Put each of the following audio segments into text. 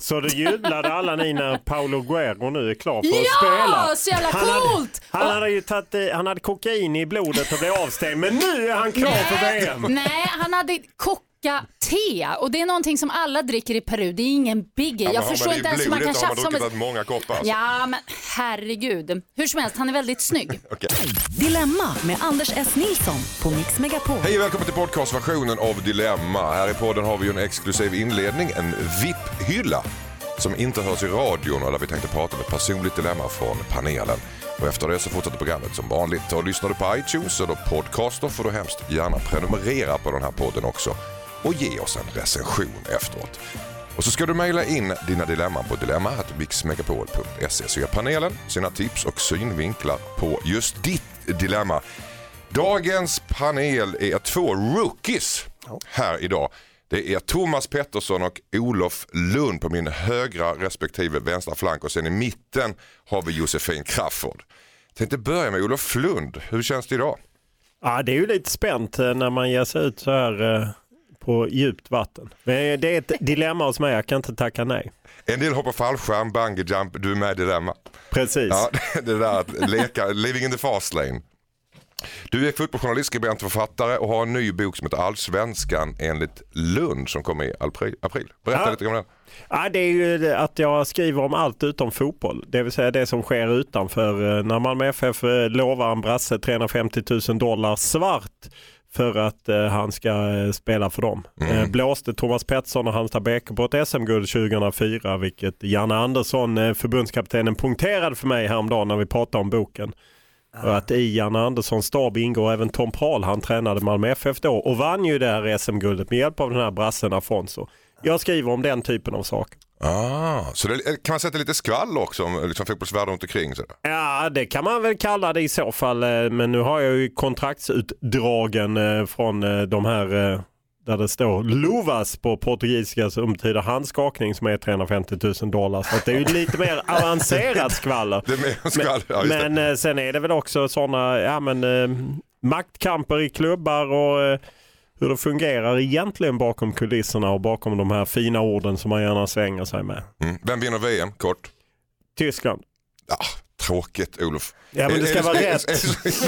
Så det jublade alla ni när Paolo Guerrero nu är klar för Ja, att spela. så jävla Han hade, coolt! han hade ju tagit, i- han hade kokain i blodet och blev avstängd men nu är han klar för VM. Nej, han hade koka-te och det är någonting som alla dricker i Peru. Det är ingen biggie. Jag förstår inte ens hur man kan tjafsa om ett... många koppar. alltså. Ja, men herregud. Hur som helst, han är väldigt snygg. Okej. Dilemma med Anders S. Nilsson på Mix Megapol. Hej och välkommen till podcastversionen av Dilemma. Här i podden har vi ju en exklusiv inledning, en VIP-hylla som inte hörs i radion och där vi tänkte prata om ett personligt dilemma från panelen. Och efter det så fortsätter programmet som vanligt. Och lyssnar du på iTunes eller podcaster får du hemskt gärna prenumerera på den här podden också och ge oss en recension efteråt. Och så ska du mejla in dina dilemman på dilemma.mixmegapol.se så ger panelen sina tips och synvinklar på just ditt dilemma. Dagens panel är två rookies här idag. Det är Thomas Pettersson och Olof Lund på min högra respektive vänstra flank och sen i mitten har vi Josefin Crafoord. Tänkte börja med Olof Lund. Hur känns det idag? Ja, det är ju lite spänt eh, när man ger sig ut så här eh, på djupt vatten. Men det är ett dilemma hos mig, jag kan inte tacka nej. En del hoppar fallskärm, bungee jump, du är med i dilemma. Precis. Ja, det där att leka, living in the fast lane. Du är fotbollsjournalist, skribent författare och har en ny bok som heter Allsvenskan enligt Lund som kommer i april. Berätta Ja. lite om den. Ja, det är ju att jag skriver om allt utom fotboll. Det vill säga det som sker utanför. Eh, När Malmö FF eh, lovar en brasse 350 000 dollar svart för att eh, han ska eh, spela för dem. Eh, blåste Thomas Pettersson och Halmstad BK på ett SM-guld 2004 vilket Janne Andersson, eh, förbundskaptenen, punkterade för mig häromdagen när vi pratade om boken. Och att i Janne Anderssons stab ingår även Tom Prahl, han tränade Malmö FF då och vann ju det här SM-guldet med hjälp av den här brassen Afonso. Jag skriver om den typen av saker. Ah, så det, kan man sätta lite skvaller också om liksom, fotbollsvärlden runt omkring? Sådär. Ja, det kan man väl kalla det i så fall. eh, Men nu har jag ju kontraktsutdragen eh, från eh, de här eh, där det står Luvas på portugisiska som betyder handskakning som är 350 000 dollar. Så det är ju lite mer avancerat skvaller. Det är mer skvaller, ja. Men eh, sen är det väl också sådana ja, men, eh, maktkamper i klubbar och eh, hur det fungerar egentligen bakom kulisserna och bakom de här fina orden som man gärna svänger sig med. Mm. Vem vinner VM? Kort. Tyskland. Ah, tråkigt Olof. Ja men det ska vara rätt.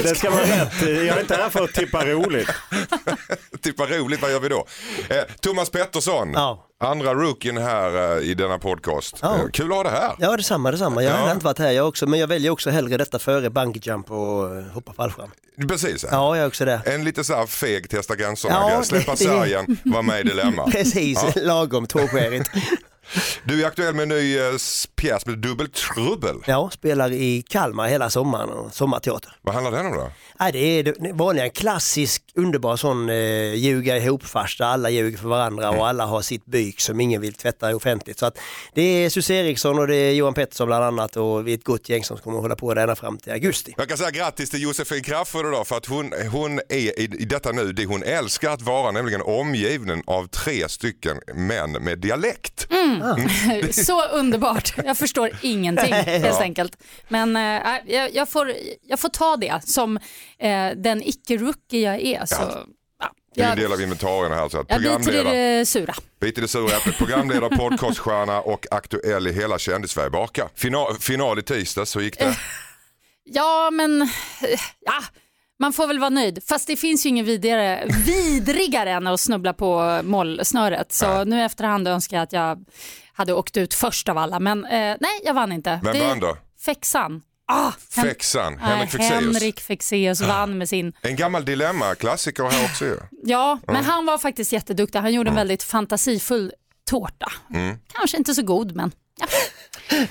Det ska vara rätt. Jag är inte här för att tippa roligt. Vad roligt, vad gör vi då? Eh, Thomas Pettersson, Ja. andra rookien här eh, i denna podcast. Ja. Eh, kul att ha det här. Ja, detsamma, detsamma. Jag Ja. har inte varit här jag också, men jag väljer också hellre detta före bungee jump och hoppa fallskärm. Precis. Ja, jag är också det. En lite så här feg testa gränserna Ja. Släppa sargen, vara med i Dilemma. Precis, lagom tvåskärigt. Du är aktuell med en ny eh, pjäs med dubbel trubbel. Ja, spelar i Kalmar hela sommaren sommarteater. Vad handlar den om då? Nej, det är det vanliga, en klassisk underbar sån eh, ljuga ihop fars där alla ljuger för varandra och alla har sitt byk som ingen vill tvätta offentligt. Så att det är Susie Eriksson och det är Johan Pettersson bland annat och vi är ett gott gäng som kommer att hålla på där ända fram till augusti. Jag kan säga grattis till Josefin Crafoord idag för att hon, hon är i, i detta nu det hon älskar att vara, nämligen omgiven av tre stycken män med dialekt. Så underbart. Jag förstår ingenting helt enkelt. Men eh, jag, jag, får, jag får ta det som eh, den icke-rookie jag är. Så, ja. Det är en del av inventarierna här. Så att jag biter i programledare, det sura. bit i det sura äpplet, programledare, podcaststjärna och aktuell i hela kändis-Sverige baka. Final, final i tisdags, så gick det? Ja, men eh, ja, man får väl vara nöjd. Fast det finns ju ingen vidare, vidrigare än att snubbla på målsnöret. Så nu i efterhand önskar jag att jag hade åkt ut först av alla. Men eh, nej, jag vann inte. Vem Det- vann då? Fexan. Ah, Hen- Fexan, Henrik Fexeus. Henrik Fexeus vann med sin... En gammal dilemma-klassiker här också ju. Ja, men han var faktiskt jätteduktig. Han gjorde en väldigt fantasifull tårta. Mm. Kanske inte så god, men ja.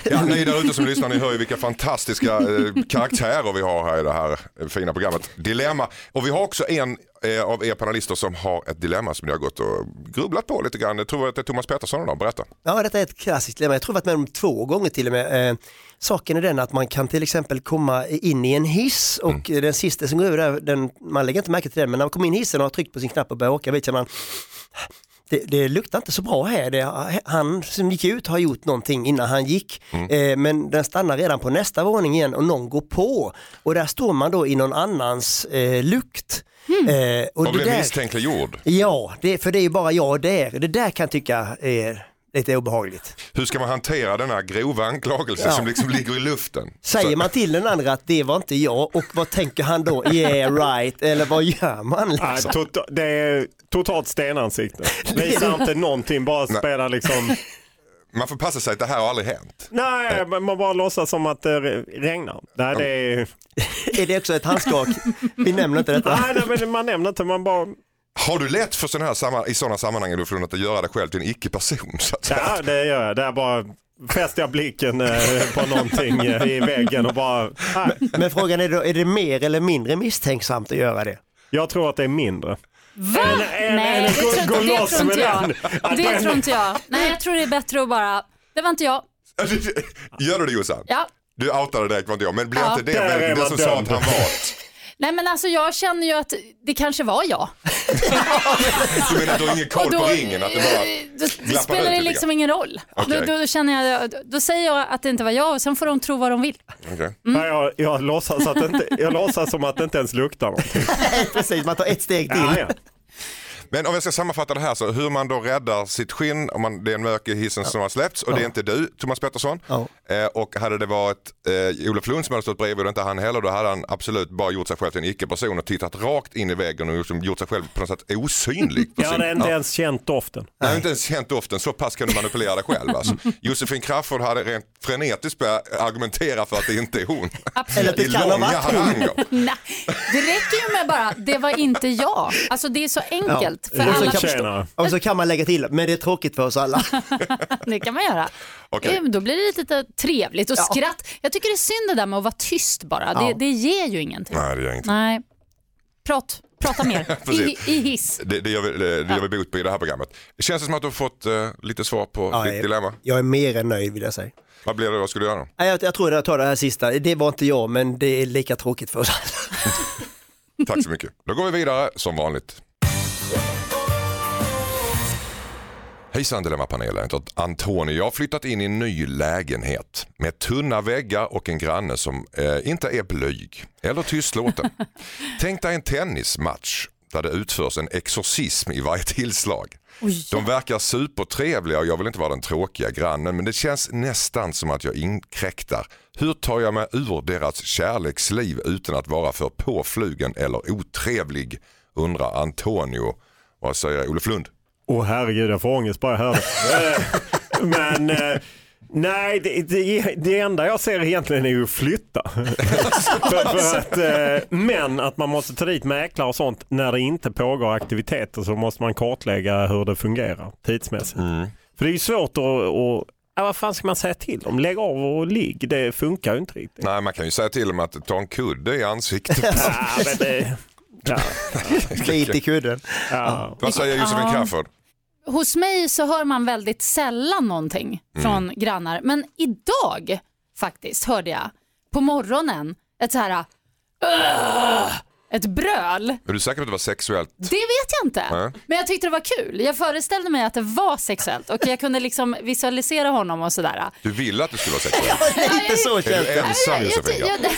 Ja, ni där ute som lyssnar, ni hör ju vilka fantastiska eh, karaktärer vi har här i det här eh, fina programmet Dilemma. Och vi har också en eh, av er panelister som har ett dilemma som ni har gått och grubblat på lite grann. Jag tror att det är Thomas Pettersson idag, berätta. Ja, detta är ett klassiskt dilemma. Jag tror att jag varit med om två gånger till och med. Eh, saken är den att man kan till exempel komma in i en hiss och den sista som går över där, den, man lägger inte märke till den, men när man kommer in i hissen och har tryckt på sin knapp och börjar åka vet jag man det, det luktar inte så bra här. Det, han som gick ut har gjort någonting innan han gick. Eh, men den stannar redan på nästa våning igen och någon går på. Och där står man då i någon annans eh, lukt. Eh, och Och det där- misstänkliggjord. Ja, det, för det är ju bara jag där. Det där kan jag tycka är lite obehagligt. Hur ska man hantera denna grova anklagelse Ja. som liksom ligger i luften? Säger Så- man till den andra att det var inte jag och vad tänker han då? Yeah right, eller vad gör man? Nej, Liksom? tot- det är totalt stenansikte. Visar inte någonting, bara spelar liksom... Man får passa sig att det här har aldrig hänt. Nej, men man bara låtsas som att det regnar. Nej, det är... Är det också ett handskak? Vi nämner inte detta. Nej, nej, men man nämner inte, man bara... Har du lätt för sådana här i sådana sammanhang Ulf Lund, att göra dig själv till en icke-person? Ja, det gör jag. Det är bara fäster jag blicken eh, på någonting eh, i väggen och bara... Nej, Men frågan är då, är det mer eller mindre misstänksamt att göra det? jag tror att det är mindre. Va? En- en- Nej, en- det gå- tror, gå det tror inte jag. Det den- tror inte jag. Nej, jag tror det är bättre att bara, det var inte jag. Gör du det Jossan? Ja. Du outade direkt var inte jag, men blev Ja. inte det det man som sa att dömd. han var? Nej men alltså jag känner ju att det kanske var jag. Du menar du har ingen koll på ringen? Att det bara... då, då spelar det liksom ingen roll. Okej. Då, då, känner jag, då säger jag att det inte var jag och sen får de tro vad de vill. Okej. Nej, jag, jag, låtsas att det inte, jag låtsas som att det inte ens luktar någonting. Precis, man tar ett steg till. Ja, ja. Men om jag ska sammanfatta det här så hur man då räddar sitt skinn om man, det är en mörk i hissen som har släppts och det är inte du Thomas Pettersson. Ja. Eh, och hade det varit eh, Olof Lund som hade stått bredvid och inte han heller då hade han absolut bara gjort sig själv till en icke-person och tittat rakt in i väggen och gjort, gjort sig själv på något sätt osynlig. På Jag hade inte ens känt doften. Jag har inte ens känt doften, så pass kan du manipulera dig själv. Alltså. Josefin Crafoord hade rent frenetiskt börjat argumentera för att det inte är hon. Det I kan långa haranger. Nej, det räcker ju med bara, det var inte jag. Alltså det är så enkelt för Och så alla kan-. Och så kan man lägga till, men det är tråkigt för oss alla. Det kan man göra. Okej. Eh, Då blir det lite trevligt och Ja. skratt. Jag tycker det är synd det där med att vara tyst bara. Det, Ja. det ger ju ingenting. Nej, det gör inget. Nej. Prat, prata mer. I. I hiss. Det, det, gör vi, det gör vi bot på i det här programmet. Känns det som att du har fått eh, lite svar på Ja, ditt jag- dilemma? Jag är mer än nöjd vill jag säga. Vad blir det, vad ska du göra? Jag, jag tror jag tar det här sista, det var inte jag men det är lika tråkigt för oss alla. Tack så mycket. Då går vi vidare som vanligt. Hejsan Dilemmapanelen, jag heter Antonio. Jag har flyttat in i en ny lägenhet med tunna väggar och en granne som eh, inte är blyg eller tystlåten. Tänk dig en tennismatch där det utförs en exorcism i varje tillslag. De verkar supertrevliga och jag vill inte vara den tråkiga grannen men det känns nästan som att jag inkräktar. Hur tar jag mig ur deras kärleksliv utan att vara för påflugen eller otrevlig? Undrar Antonio. Vad säger Olof Lund? Åh herregud, jag får ångest bara jag hör det. Men eh, nej, det, det, det enda jag ser egentligen är ju att flytta. för, för att, eh, men att man måste ta dit mäklare och sånt när det inte pågår aktiviteter så måste man kartlägga hur det fungerar tidsmässigt. För det är ju svårt att, ja, vad fan ska man säga till dem? Lägg av och ligg, det funkar ju inte riktigt. Nej, man kan ju säga till dem att ta en kudde i ansiktet. Ja, men det, ja, Bit i kudden. ja. Vad säger Josefin. Crafoord? Hos mig så hör man väldigt sällan någonting från grannar. Men idag faktiskt hörde jag på morgonen ett så här "Ugh", ett bröl. Är du säker på att det var sexuellt? Det vet jag inte. Nej. Men jag tyckte det var kul. Jag föreställde mig att det var sexuellt och jag kunde liksom visualisera honom och sådär. Du ville att det skulle vara sexuellt? Lite så Är känns du det. ensam jag, Josefin? jag,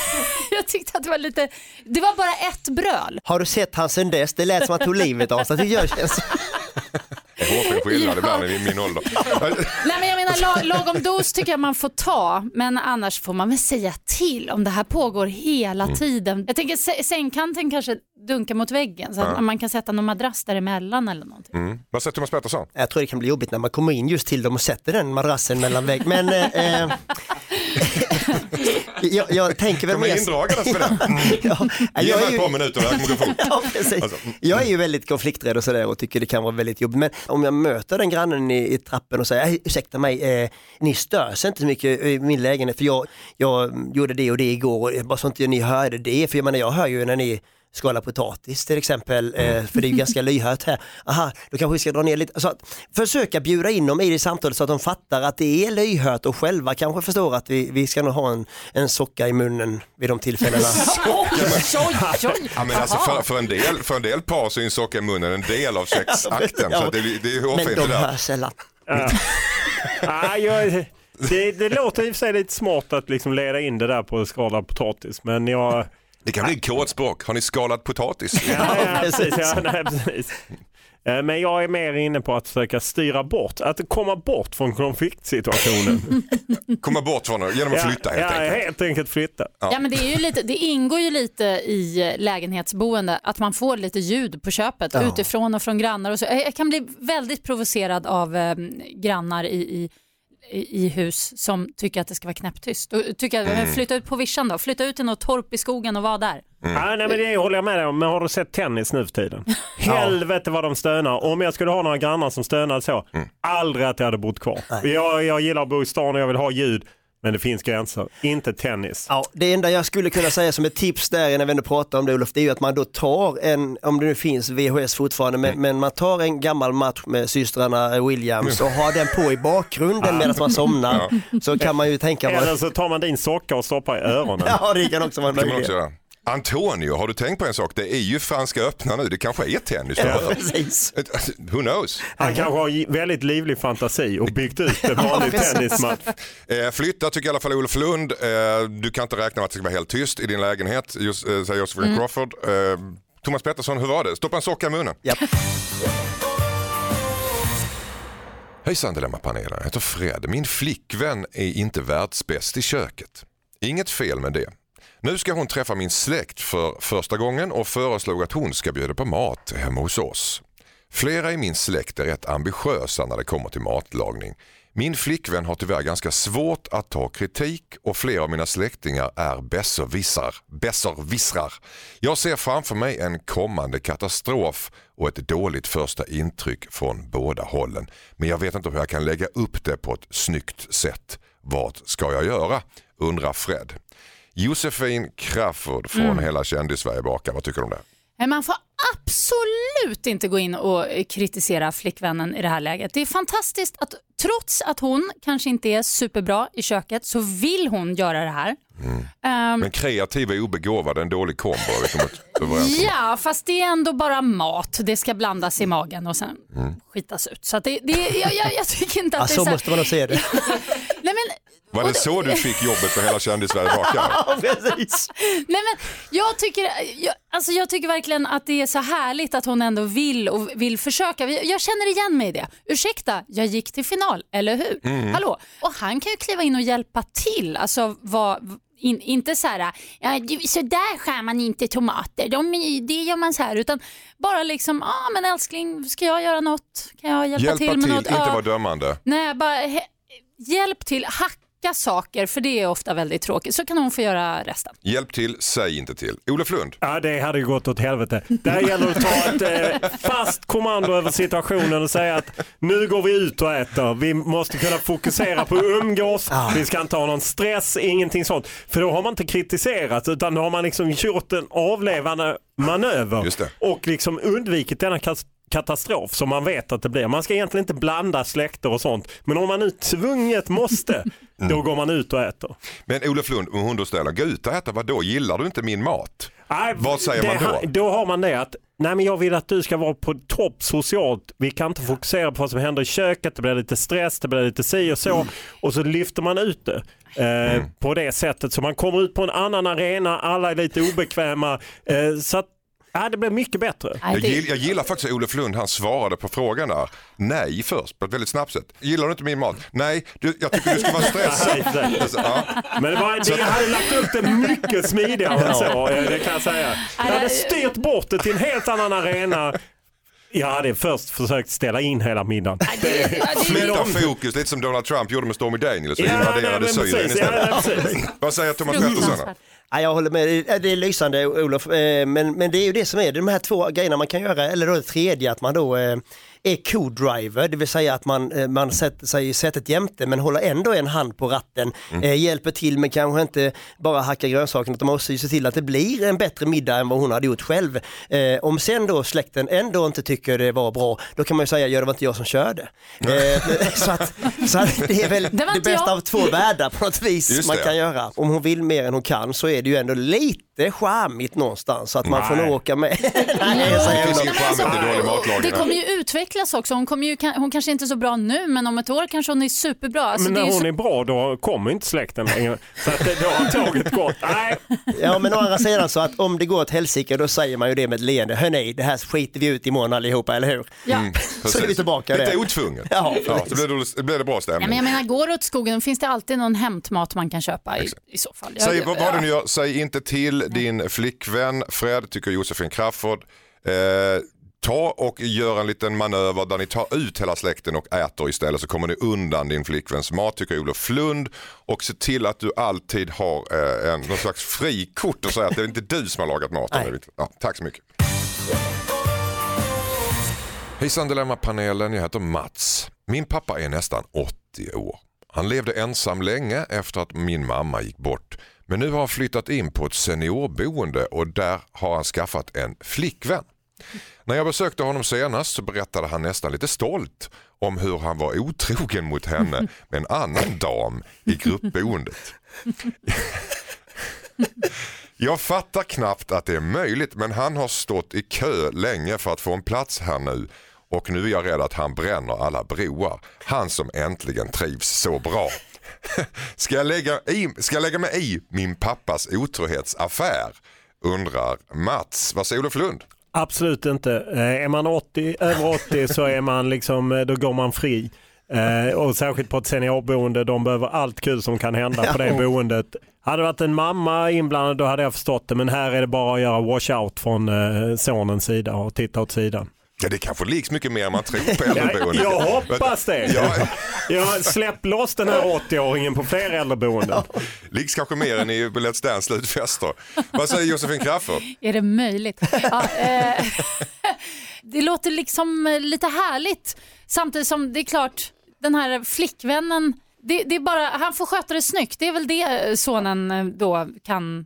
jag tyckte att det var lite, det var bara ett bröl. Har du sett han sen dess? Det lät som att han tog livet av sig. tycker jag känns. Det är hårfin skillnad ibland i min ålder. Nej men jag menar lag, lagom dos tycker jag man får ta men annars får man väl säga till om det här pågår hela Mm. tiden. Jag tänker sä- sängkanten kanske dunkar mot väggen så att man kan sätta någon madrass däremellan eller någonting. Mm. Vad säger Thomas Pettersson? Jag tror det kan bli jobbigt när man kommer in just till dem och sätter den madrassen mellan vägg. Men eh, eh, jag, jag tänker väl De är mer... indragna för det. Ja, Ge jag, mig är ett par minuter, det här kommer gå fort. ja, precis. Alltså, jag är ju väldigt konflikträdd och sådär och tycker det kan vara väldigt jobbigt. Men om jag möter den grannen i, i trappen och säger, "Hej, ursäkta mig, eh, ni störs inte så mycket i min lägenhet för jag, jag gjorde det och det igår och bara så inte ni hörde det. För jag menar jag hör ju när ni skalar potatis till exempel, eh, för det är ju ganska lyhört här. Aha, då kanske vi ska dra ner lite. Så att försöka bjuda in dem i det samtalet så att de fattar att det är lyhört och själva kanske förstår att vi, vi ska nog ha en, en socka i munnen vid de tillfällena. Ja, men alltså för, för, en del, för en del par så är en socka i munnen en del av sexakten. Så att det, det är Men de hör sällan. Ah, jag, det, det låter i och för sig lite smart att liksom leda in det där på skalad potatis men jag... Det kan bli kodspråk. Har ni skalat potatis? Ja, ja, precis, ja, nej, precis. Eh, Men jag är mer inne på att försöka styra bort, att komma bort från konfliktsituationen. Komma bort från det genom att flytta helt ja, enkelt. helt enkelt flytta. Ja, men det, är ju lite, det ingår ju lite i lägenhetsboende att man får lite ljud på köpet Ja. utifrån och från grannar. Och så. Jag jag kan bli väldigt provocerad av eh, grannar i, i, i hus som tycker att det ska vara knäpptyst. Och tycker att, Mm. Flytta ut på vischan då, flytta ut till något torp i skogen och vara där. Ah, nej, men det håller jag med dig om, men har du sett tennis nu för tiden? Helvete vad de stönar. Om jag skulle ha några grannar som stönade så, Mm. aldrig att jag hade bott kvar. Jag, jag gillar att bo i stan och jag vill ha ljud, men det finns gränser. Inte tennis. Ja, det enda jag skulle kunna säga som ett tips där när vi ändå pratar om det Olof, det är ju att man då tar en, om det nu finns VHS fortfarande, men, men man tar en gammal match med systrarna Williams och har den på i bakgrunden medan man somnar. Så kan man ju tänka Eller så tar man din socka och stoppar i öronen. Ja, det kan också vara en möjlighet. Antonio, har du tänkt på en sak? Det är ju Franska öppna nu. Det kanske är tennis. du Ja. Precis. Who knows? Han kanske har väldigt livlig fantasi och byggt ut en vanlig tennismatch. Eh, flytta tycker i alla fall Olof Lund. Eh, du kan inte räkna med att det ska vara helt tyst i din lägenhet, just, eh, säger Josefin Crawford. Eh, Thomas Pettersson, hur var det? Stoppa en socka i munnen. Ja. Hejsan Dilemmapanelen, jag heter Fred. Min flickvän är inte världsbäst i köket. Inget fel med det. Nu ska hon träffa min släkt för första gången och föreslog att hon ska bjuda på mat hemma hos oss. Flera i min släkt är rätt ambitiösa när det kommer till matlagning. Min flickvän har tyvärr ganska svårt att ta kritik och flera av mina släktingar är besserwissrar. besserwissrar. Jag ser framför mig en kommande katastrof och ett dåligt första intryck från båda hållen. Men jag vet inte hur jag kan lägga upp det på ett snyggt sätt. Vad ska jag göra? undrar Fred. Josefin Crafoord från Hela kändis-Sverige bakar, vad tycker du om det? Man får absolut inte gå in och kritisera flickvännen i det här läget. Det är fantastiskt att trots att hon kanske inte är superbra i köket så vill hon göra det här. Ehm, Men kreativa och obegåvade, en dålig kombo. Är. Ja, fast det är ändå bara mat. Det ska blandas i magen och sen skitas ut. Så att det, det, jag, jag, jag tycker inte att Ja, det är så så... måste man se det. Nej, men, Var det så du fick jobbet för Hela kändis-Sverige bakar? Ja, precis. nej, men jag, tycker, jag, alltså jag tycker verkligen att det är så härligt att hon ändå vill och vill försöka. Jag känner igen mig i det. Ursäkta, jag gick till final, eller hur? Hallå? Och han kan ju kliva in och hjälpa till. Alltså vad... In, inte så här, ja, så där skär man inte tomater, De, det gör man så här. Utan bara liksom, ah, men älskling, ska jag göra något? Kan jag hjälpa, Hjälpa till till, med något? inte Ja. vara dömande. Nej, bara hjälp till, hacka saker, för det är ofta väldigt tråkigt. Så kan hon få göra resten. Hjälp till, säg inte till. Olof Lund, Ja, det hade ju gått åt helvete. Där gäller det att ta ett eh, fast kommando över situationen och säga att nu går vi ut och äter. Vi måste kunna fokusera på att umgås. Vi ska inte ha någon stress, ingenting sånt. För då har man inte kritiserat utan då har man liksom gjort en avlevande manöver Just det. och liksom undvikit denna katastrof som man vet att det blir. Man ska egentligen inte blanda släkter och sånt. Men om man nu tvunget måste, då går man ut och äter. men Olof Lund, om ställer, gå ut och äta, vad då? Gillar du inte min mat? Nej, Vad säger man då? ha- Då har man det att nej men jag vill att du ska vara på topp socialt. Vi kan inte fokusera på vad som händer i köket, det blir lite stress, det blir lite si och så. Mm. Och så lyfter man ut det eh, på det sättet. Så man kommer ut på en annan arena, alla är lite obekväma. Eh, så att, ja, det blir mycket bättre. Jag, det- gill, jag gillar faktiskt att Olof Lund, han svarade på frågan där. Nej först, på ett väldigt snabbt sätt. Gillar du inte min mat? Nej, du, jag tycker du ska vara stressad. Ja. Men det, var, det, jag hade lagt upp det mycket smidigare än så, eh, det kan jag säga. Jag hade styrt bort det till en helt annan arena. Jag hade först försökt ställa in hela middagen. Flytta fokus lite som Donald Trump gjorde med Stormy Daniels och Ja, invaderade Syrien istället. Vad säger Thomas Pettersson? Ja, jag håller med, Det- är lysande Olof, eh, men, men det är ju det som är de här två grejerna man kan göra, eller då det tredje att man då eh, är co-driver, det vill säga att man, eh, man sätter sig i sätet jämte men håller ändå en hand på ratten, eh, hjälper till med kanske inte bara hacka grönsakerna utan man måste ju se till att det blir en bättre middag än vad hon hade gjort själv. Eh, om sen då släkten ändå inte tycker det var bra, då kan man ju säga, ja det var inte jag som körde. Eh, så att, så att det är väl Det det bästa jag. av två världar på något vis Just man det. kan göra. Om hon vill mer än hon kan så är det ju ändå lite charmigt någonstans så att man får nog åka med. Nej, jag säger Det dålig matlagning. Det kommer ju utvecklas också. Hon, kommer ju, hon kanske inte är så bra nu men om ett år kanske hon är superbra. Alltså, Men det när är ju hon så... är bra då kommer inte släkten längre. Så att det- då har tåget gått. Nej, Ja men å andra sidan så att om det går åt helsike då säger man ju det med ett leende. Hörni, det här skiter vi ut imorgon allihopa, eller hur? Ja. Mm, Så är vi tillbaka Lite otvunget. Ja, Ja, så blir det, det blir det bra Ja, stämning. men jag menar, går det åt skogen finns det alltid någon hämtmat man kan köpa i, i så fall. Jag- Säg vad, vad ja. du nu gör, säg inte till din flickvän Fred, tycker Josefin Crafoord. Eh, ta och gör en liten manöver där ni tar ut hela släkten och äter istället så kommer ni undan din flickväns mat tycker Olof Flund. Och se till att du alltid har eh, en, någon slags frikort och säga att det är inte du som har lagat maten. Ja, tack så mycket. Hejsan Dilemma-panelen, jag heter Mats. Min pappa är nästan 80 år. Han levde ensam länge efter att min mamma gick bort. Men nu har han flyttat in på ett seniorboende och där har han skaffat en flickvän. När jag besökte honom senast så berättade han nästan lite stolt om hur han var otrogen mot henne med en annan dam i gruppboendet. Jag fattar knappt att det är möjligt men han har stått i kö länge för att få en plats här nu och nu är jag rädd att han bränner alla broar. Han som äntligen trivs så bra. Ska jag lägga, i, ska jag lägga mig i min pappas otrohetsaffär? Undrar Mats. Vad säger Olof Lund? absolut inte. Eh, Är man 80, över 80 så är man liksom, eh, då går man fri. Eh, och särskilt på ett seniorboende, de behöver allt kul som kan hända på det boendet. Hade det varit en mamma inblandad då hade jag förstått det men här är det bara att göra washout från eh, sonens sida och titta åt sidan. Ja, det kanske liks mycket mer än man tror på Jag, äldreboenden. jag hoppas det. Ja, Jag släpp loss den här 80-åringen på fler äldreboenden. liks kanske mer än i Let's Dance slutfester. Vad säger Josefin Crafoord? Är det möjligt? Ja, eh, det låter liksom eh, lite härligt samtidigt som det är klart den här flickvännen det, det är bara, han får sköta det snyggt. Det är väl det sonen eh, då kan eh,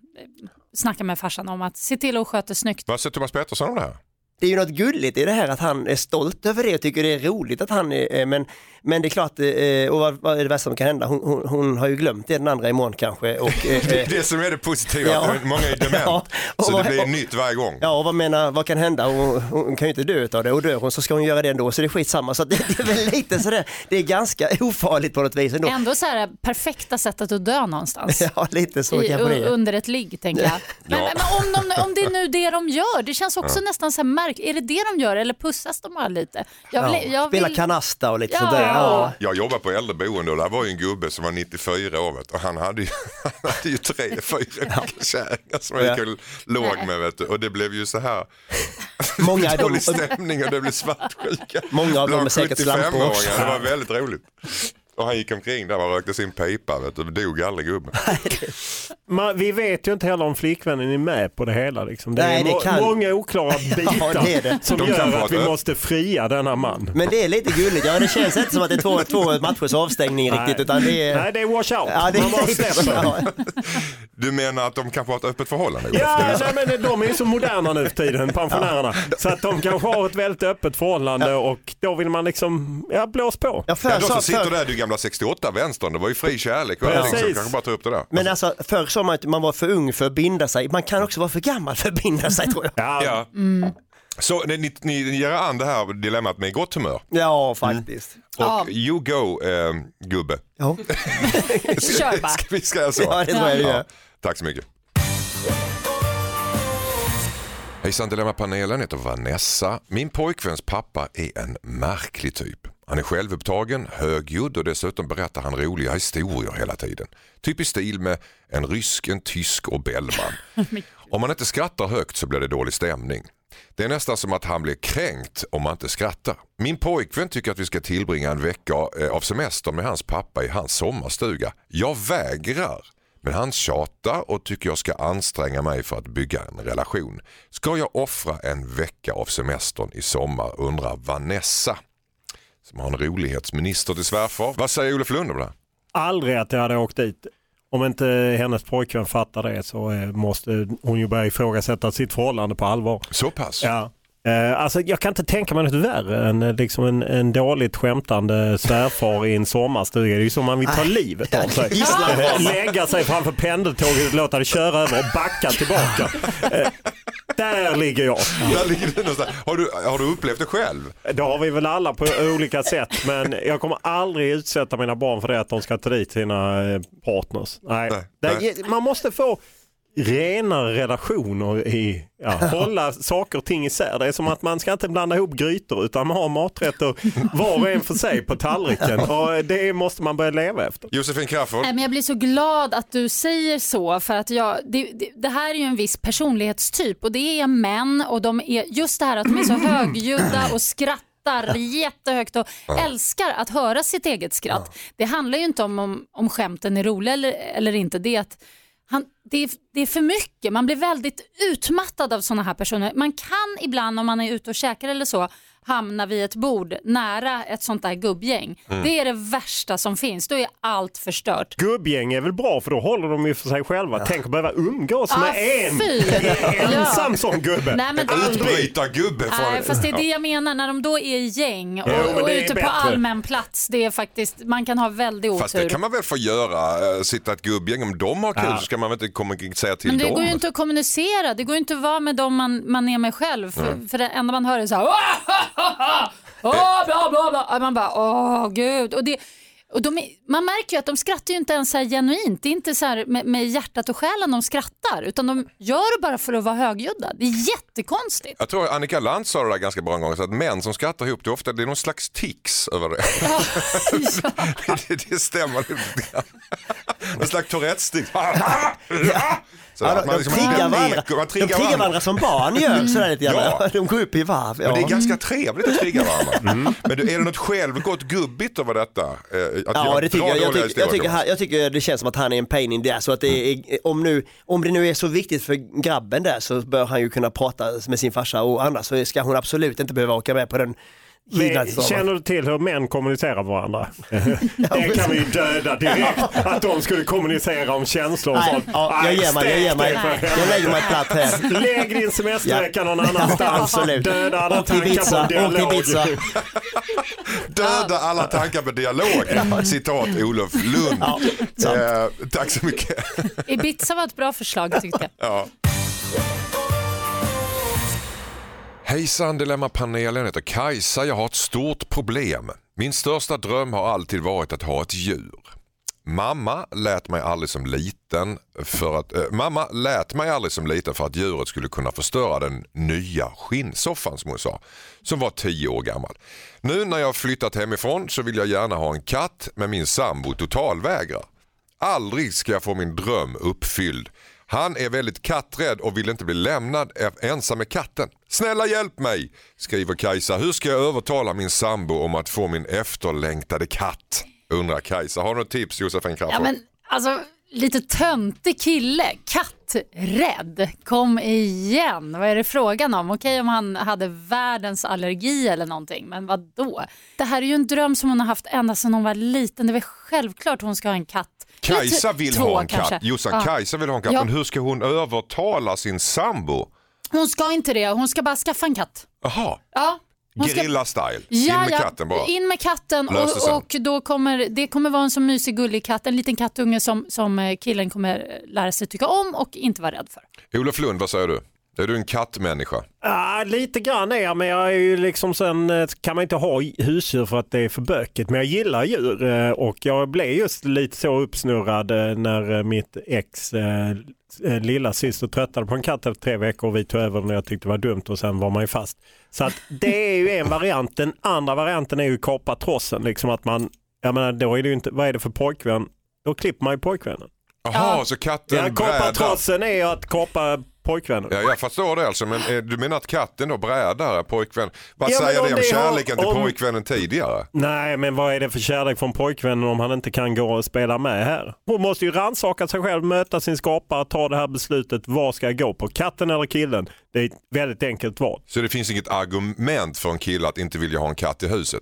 snacka med farsan om. Att se till att sköta snyggt. Vad säger Thomas Pettersson om det här? Det är ju något gulligt i det här att han är stolt över det och tycker det är roligt att han är, eh, men, men det är klart, eh, och vad, vad är det värsta som kan hända? Hon, hon, hon har ju glömt det den andra imorgon kanske. Och, eh, Det det som är det positiva, Ja. många är dement. Ja. Och Så det blir och- nytt varje gång. Ja, och vad menar, vad kan hända? Hon, hon kan ju inte dö av det och dör hon så ska hon göra det ändå så det är skitsamma. Så det, det är väl lite sådär, det är ganska ofarligt på något vis ändå. Ändå så här perfekta sättet att dö någonstans. Ja, lite så I, kanske det är. under ett ligg tänker jag. Men, Ja. men om, de, om det är nu det de gör, det känns också nästan så här märkligt. Är det det de gör eller pussas de bara lite? Jag vill, Ja, jag Spela vill, kanasta och lite Ja. sånt där. Ja. Jag jobbar på äldreboende och där var ju en gubbe som var 94 år vet, och han hade ju, han hade ju tre, fyra olika kärringar som han gick och låg med vet, och det blev ju så här Många är dålig de, stämning och det blev svartsjuka. Många av dem är säkert slampor också. 75-åringar. Det var väldigt roligt. Och han gick omkring där och rökte sin pipa vet du, dog aldrig gubben. Man, vi vet ju inte heller om flickvännen är med på det hela. Liksom. Det Nej, är det må- kan- många oklara bitar det är det. som De gör att vi ett- måste fria denna man. Men det är lite gulligt, ja det känns inte som att det är två, två matchers avstängning riktigt utan det är... Nej, det är wash out. Ja, det Man bara. Ja. Du menar att de kanske har ett öppet förhållande? Ja, Det nej, men de är ju så moderna nu för tiden, pensionärerna. Så att de kanske har ett väldigt öppet förhållande och då vill man liksom, ja blås på. Ja, för, Ja, de så, sitter för, där, du gamla 68-vänstern, det var ju fri kärlek och allting så kanske bara tar upp det där. men alltså förr sa man att man var för ung för att binda sig, man kan också vara för gammal för att binda sig tror jag. Ja, Ja. Så ni, ni, ni ger an det här dilemmat med gott humör. Ja, faktiskt. Och Ja. you go eh, gubbe. Ja, Kör bara. Ska vi säga så? ja det tror jag gör. Tack så mycket. Hejsan Dilemma-panelen, heter Vanessa. Min pojkväns pappa är en märklig typ. Han är självupptagen, högljudd och dessutom berättar han roliga historier hela tiden. Typ i stil med en rysk, en tysk och Bellman. Om man inte skrattar högt så blir det dålig stämning. Det är nästan som att han blir kränkt om man inte skrattar. Min pojkvän tycker att vi ska tillbringa en vecka eh, av semester med hans pappa i hans sommarstuga. Jag vägrar. Men han tjatar och tycker jag ska anstränga mig för att bygga en relation. Ska jag offra en vecka av semestern i sommar undrar Vanessa som har en rolighetsminister till svärfar. Vad säger Olof Lund om det? Aldrig att jag hade åkt dit. Om inte hennes pojkvän fattar det så eh, måste hon ju börja ifrågasätta sitt förhållande på allvar. Så pass? Ja. Eh, alltså jag kan inte tänka mig något värre än eh, liksom en, en dåligt skämtande svärfar i en sommarstuga. Det är ju som man vill ta livet av sig. Lägga sig framför pendeltåget, låta det köra över och backa tillbaka. Där ligger jag. Där ligger du någonstans. Har, du, har du upplevt det själv? Det har vi väl alla på olika sätt men jag kommer aldrig utsätta mina barn för det att de ska ta dit sina eh, partners. Nej. Nej, Det- Man måste få renare relationer i, ja, hålla saker och ting isär. Det är som att man ska inte blanda ihop grytor utan man har maträtter var och en för sig på tallriken och det måste man börja leva efter. Josefin Crafoord? Nej, men jag blir så glad att du säger så för att jag, det, det, det här är ju en viss personlighetstyp och det är män och de är just det här att de är så högljudda och skrattar jättehögt och älskar att höra sitt eget skratt. Det handlar ju inte om om, om skämten är roliga eller, eller inte. Det är, att han, det, är, det är för mycket, man blir väldigt utmattad av sådana här personer. Man kan ibland om man är ute och käkar eller så hamna vid ett bord nära ett sånt där gubbgäng. Mm. Det är det värsta som finns, då är allt förstört. Gubbgäng är väl bra för då håller de ju för sig själva. Tänk att behöva umgås Ah, med en ensam Ja. sån gubbe. Nej, men- Utbrytargubbe får Nej, fast det är det jag menar när de då är i gäng och, Jo, och ute på bättre. allmän plats. Det är faktiskt, man kan ha väldig otur. Fast det kan man väl få göra, eh, sitta ett gubbgäng. Om de har kul Ja. så ska man väl inte komma och säga till men det dem. går ju inte att kommunicera, det går ju inte att vara med dem man, man är med själv. För, för det enda man hör är så här, åh, bla, bla, bla. Man bara, åh gud. Och det, och de man märker ju att de skrattar ju inte ens så genuint. Det är inte så med, med hjärtat och själen de skrattar. Utan de gör det bara för att vara högljudda. Det är jättekonstigt. Jag tror Annika Lantz sa det där ganska bra en gång, så att män som skrattar ihop, det är ofta det är någon slags tics över det. det, det stämmer lite grann. En slags Tourettes-tics. Så Ja, de, man de liksom triggar varandra, märker- man de triggar triggar varandra. varandra som barn gör. Sådär lite grann. Ja. De går upp i varv. Men det är Ja. ganska trevligt att trigga varandra. Men du, är det något självgott gubbigt över detta? Eh, Att Ja, det tycker jag. Jag, tycker, jag, tycker, jag tycker det känns som att han är en pain in the ass. Att det är, om, nu, om det nu är så viktigt för grabben där så bör han ju kunna prata med sin farsa och annars så ska hon absolut inte behöva åka med på den Men. Känner du till hur män kommunicerar med varandra? det kan vi ju döda direkt. Att de skulle kommunicera om känslor och Nej, sånt. ja, jag ger mig, jag ger mig. Jag lägger mig platt här. Lägg din semestervecka någon annanstans. Döda alla till tankar Ibiza, på dialog. Döda alla tankar med dialog. Citat Olof Lund. Ja, eh, tack så mycket. Ibiza var ett bra förslag tyckte jag. Ja. Hejsan Dilemmapanelen, jag heter Kajsa. Jag har ett stort problem. Min största dröm har alltid varit att ha ett djur. Mamma lät mig aldrig som liten för att, äh, mamma lät mig aldrig som liten för att djuret skulle kunna förstöra den nya skinnsoffan som hon sa, som var tio år gammal. Nu när jag har flyttat hemifrån så vill jag gärna ha en katt men min sambo totalvägrar. Aldrig ska jag få min dröm uppfylld. Han är väldigt katträdd och vill inte bli lämnad ensam med katten. Snälla hjälp mig, skriver Kajsa. Hur ska jag övertala min sambo om att få min efterlängtade katt? Undrar Kajsa. Har du något tips Josefin Crafoord? Ja, men, alltså, lite töntig kille, katträdd. Kom igen, vad är det frågan om? Okej om han hade världens allergi eller någonting, men vad då? Det här är ju en dröm som hon har haft ända sedan hon var liten. Det är väl självklart hon ska ha en katt. Kajsa vill ha en katt. Jossan, Ja. Kajsa vill ha en katt. Ja. Men hur ska hon övertala sin sambo? Hon ska inte det, hon ska bara skaffa en katt. Jaha, Ja. Ska- gerilla-style. In Ja, med ja. katten bara. In med katten och, och då kommer det kommer vara en så mysig gullig katt, en liten kattunge som, som eh, killen kommer lära sig tycka om och inte vara rädd för. Olof Lund, vad säger du? Är du en kattmänniska? Ja, lite grann är jag, men jag är ju liksom sen eh, kan man inte ha husdjur för att det är för bökigt. Men jag gillar djur eh, och jag blev just lite så uppsnurrad eh, när mitt ex lilla syster tröttade på en katt efter tre veckor och vi tog över och jag tyckte det var dumt och sen var man ju fast. Så att det är ju en variant. Den andra varianten är ju kapa trossen. Liksom att man, jag menar, då är det ju inte, vad är det för pojkvän? Då klipper man ju pojkvännen. Jaha, så katten Ja, kapa brädar. trossen är ju att kapa pojkvännen. Ja, jag förstår det alltså, men eh, du menar att katten då brädar pojkvän? Vad Ja, men säger om det om det har- kärleken till om- pojkvännen tidigare? Nej, men vad är det för kärlek från pojkvännen om han inte kan gå och spela med här? Hon måste ju rannsaka sig själv, möta sin skapare, ta det här beslutet. Vad ska jag gå på? Katten eller killen? Det är ett väldigt enkelt val. Så det finns inget argument för en kille att inte vilja ha en katt i huset?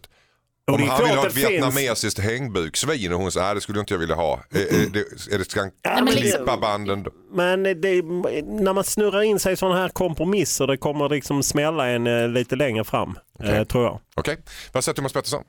Och Om han vill ha ett finns- vietnamesiskt hängbuksvin och hon säger att det skulle inte jag vilja ha. Är, är det, är det, ska han liksom- klippa banden? Men det, när man snurrar in sig i sådana här kompromisser, det kommer liksom smälla en eh, lite längre fram, eh, tror jag. Okej, vad säger Thomas Pettersson?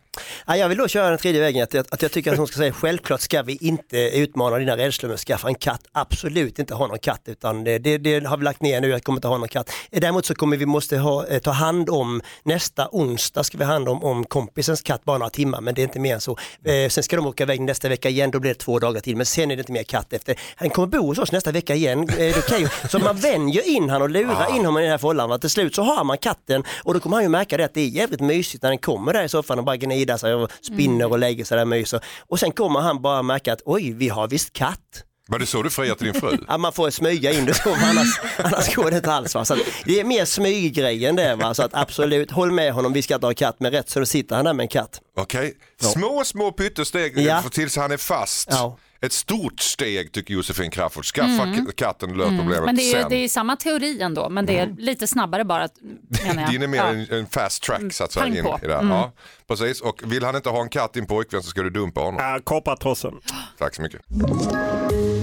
Ja, jag vill då köra den tredje vägen, att jag, att jag tycker att hon ska säga självklart ska vi inte utmana dina rädslor med att skaffa en katt. Absolut inte ha någon katt utan det, det, det har vi lagt ner nu, jag kommer inte ha någon katt. Däremot så kommer vi måste ha, eh, ta hand om, nästa onsdag ska vi ha hand om, om kompisens katt bara några timmar men det är inte mer än så. Eh, sen ska de åka iväg nästa vecka igen, då blir det två dagar till men sen är det inte mer katt efter. Han kommer bo hos oss nästa vecka igen. Eh, ju, så man vänjer in han och lurar in honom i den här fållan. Till slut så har man katten och då kommer han ju märka det att det är jävligt mysigt när den kommer där i soffan och bara gnidar sig och spinner och lägger sig där och myser. Och sen kommer han bara märka att oj, vi har visst katt. Var det så du friade till din fru? Ja, man får smyga in det så, annars, annars går det inte alls. Va? Så det är mer smyggrejen där, va? så att absolut håll med honom, vi ska inte ha katt, men rätt så då sitter han där med en katt. Okej, små små pyttesteg Ja. tills han är fast. Ja. Ett stort steg tycker Josefin Crafoord. Skaffa k- katten och lös problemet Mm. Men det är, ju, sen. det är samma teori ändå, men det är lite snabbare bara. Din är mer Ja. en, en fast track så att säga. In på. i det. Mm. Ja, precis. Och vill han inte ha en katt din pojkvän så ska du dumpa honom. Äh, Koppartrossen. Tack så mycket.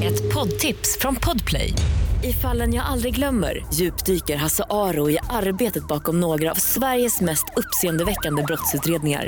Ett poddtips från Podplay. I fallen jag aldrig glömmer djupdyker Hasse Aro i arbetet bakom några av Sveriges mest uppseendeväckande brottsutredningar.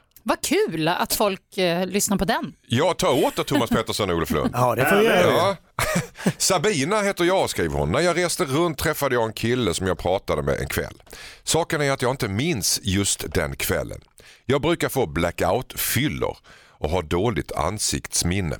Vad kul att folk eh, lyssnar på den. Jag tar åt dig Thomas Pettersson och Olof Lund. Ja, det får vi göra. Ja. Sabina heter jag skriver hon. När jag reste runt träffade jag en kille som jag pratade med en kväll. Saken är att jag inte minns just den kvällen. Jag brukar få blackout-fyllor och har dåligt ansiktsminne.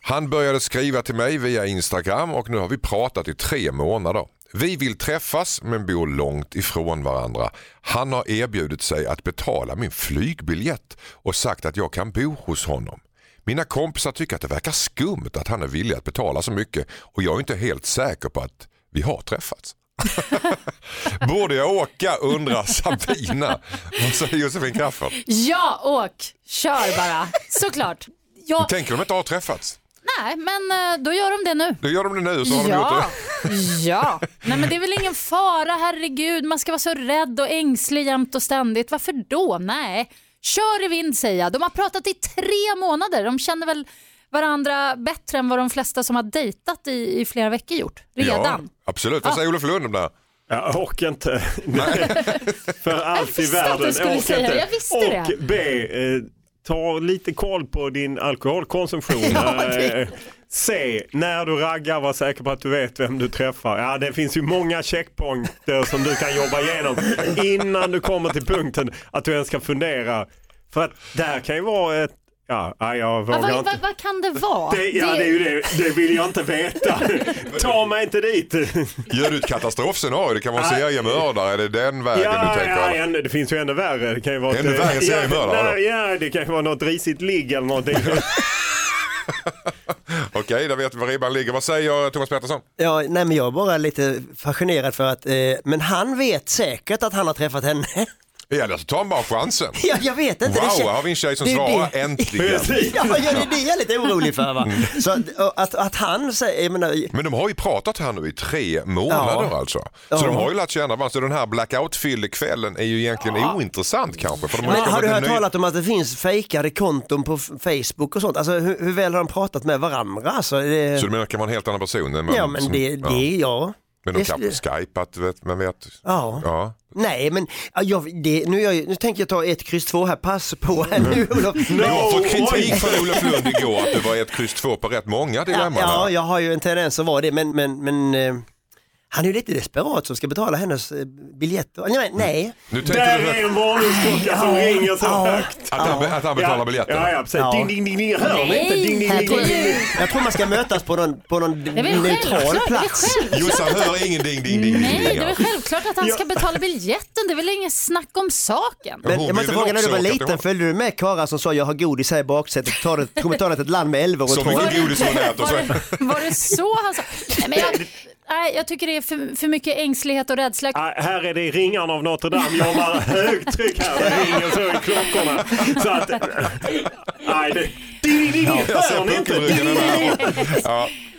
Han började skriva till mig via Instagram och nu har vi pratat i tre månader. Vi vill träffas men bor långt ifrån varandra. Han har erbjudit sig att betala min flygbiljett och sagt att jag kan bo hos honom. Mina kompisar tycker att det verkar skumt att han är villig att betala så mycket och jag är inte helt säker på att vi har träffats. Borde jag åka undrar Sabina. Vad säger Josefin Crafoord? Ja, åk! Kör bara. Såklart. Ja, Tänker de inte ha träffats? Nej, men eh, då gör de det nu. Då gör de det nu så har de gjort Ja, det. ja. Nej, men det är väl ingen fara, herregud. Man ska vara så rädd och ängslig jämt och ständigt. Varför då? Nej, kör i vind säger jag. De har pratat i tre månader. De känner väl varandra bättre än vad de flesta som har dejtat i, i flera veckor gjort redan. Ja, absolut. Vad säger Olof Lund om det? här? Jag orkar inte. För allt i visste att du världen. skulle orkar säga det. inte. Jag visste och det. B. Ta lite koll på din alkoholkonsumtion. Ja, det- Eh, C. När du raggar, var säker på att du vet vem du träffar. Ja, det finns ju många checkpointer som du kan jobba igenom innan du kommer till punkten att du ens ska fundera. För att där kan ju vara ett Ja, jag Ja, vågar vad, inte. vad, vad kan det vara? Det, ja, det är ju det. Det vill jag inte veta. Ta mig inte dit. Gör du ett katastrofscenario? Det kan vara seriemördare. Är det den vägen Ja, du tänker? ja, än- det finns ju ännu värre. Det kan ju vara Ännu ett- värre ja, seriemördare nej, Ja, det kan ju vara något risigt ligg eller någonting. Okej, där vet vi var ribban ligger. Vad säger Thomas Pettersson? Ja, nej men jag är bara lite fascinerad för att, eh, men han vet säkert att han har träffat henne. Ja, alltså, ta bara chansen. Ja, jag vet inte. Wow, kän- här har vi en tjej som det svarar det. äntligen. Ja, ja, det är det jag är lite orolig för. Va? Mm. Så att, att, att han säger, jag menar, Men de har ju pratat här nu i tre månader Ja. alltså. Så Ja. de har ju lärt känna varandra. Så den här blackout-fyllekvällen är ju egentligen ointressant kanske. För de men kommit har du hört ny- talat om att det finns fejkade konton på Facebook och sånt? Alltså hur, hur väl har de pratat med varandra? Alltså, det... Så du menar att kan vara en helt annan person? man- Ja men som- det, ja. det ja. Men de det- kan skypat, vet, man vet. Ja. Ja. Nej men ja, jag, det, nu, jag, nu tänker jag ta ett kryss två här, pass på här nu Olof. Du har fått kritik från Olof Lund igår att du var ett kryss två på rätt många Ja, dilemman. ja, här. jag har ju en tendens att vara det men, men, men eh, Han är ju lite desperat som ska betala hennes eh, biljetter. Nej, nej. Nu Där du är en varningsklocka som ringer så Ja. högt. att han, att han betalar biljetterna? Ja, ja, precis. Ja. Ding, ding, ding, ding. Hör ni inte? Ding, ding, Jag ding, tror, ding, ding. jag tror man ska mötas på någon, på någon neutral plats. Jossan hör ingen ding, ding, ding, Nej, ding. det är väl självklart att han ska betala biljetten. Det är väl inget snack om saken. Men jag måste fråga, när du var liten, följde du med Kara som sa jag har godis här i baksätet, kommer ta det till ett land med älvor och Så mycket godis hon äter. Var det så han sa? Nej, jag, tycker det är för, för mycket ängslighet och rädsla. Ah, här är det ringarna av Notre Dame. Jobbar högtryck här. Det ringer så i klockorna. Så att... Nej, det... Ding, ding, ding. Jag ser Hör ni inte?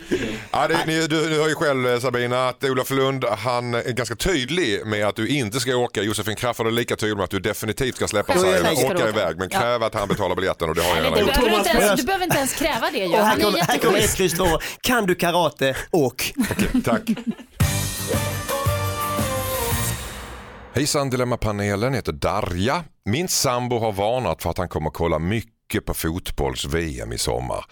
Ja. Ja, det, ni, du, du hör ju själv eh, Sabina att Olof Lund han är ganska tydlig med att du inte ska åka. Josefin Crafoord är lika tydlig med att du definitivt ska släppa Sverige ska och åka åka. iväg. Men kräv att han betalar biljetten och det har jag redan gjort. behöver du, Thomas inte ens, du behöver inte ens kräva det. ju. Och här kommer, här kommer ett kryss. Kan du karate? Åk. Okej, tack. Hejsan Dilemmapanelen, heter Darja. Min sambo har varnat för att han kommer kolla mycket på fotbolls-VM i sommar.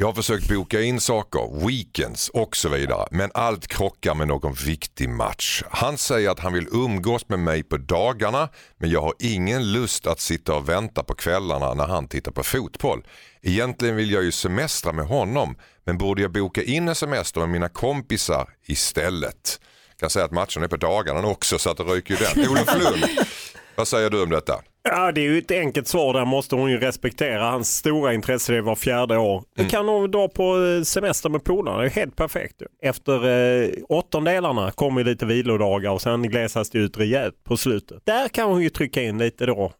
Jag har försökt boka in saker, weekends och så vidare, men allt krockar med någon viktig match. Han säger att han vill umgås med mig på dagarna, men jag har ingen lust att sitta och vänta på kvällarna när han tittar på fotboll. Egentligen vill jag ju semestra med honom, men borde jag boka in en semester med mina kompisar istället? Jag kan säga att matchen är på dagarna också så att det ryker ju den. Olof Lund, vad säger du om detta? Ja, det är ju ett enkelt svar. Där måste hon ju respektera hans stora intresse. Det är var fjärde år. Det kan hon dra på eh, semester med polarna. Det är helt perfekt. Efter eh, åttondelarna kommer lite vilodagar och sen glesas det ut rejält på slutet. Där kan hon ju trycka in lite då.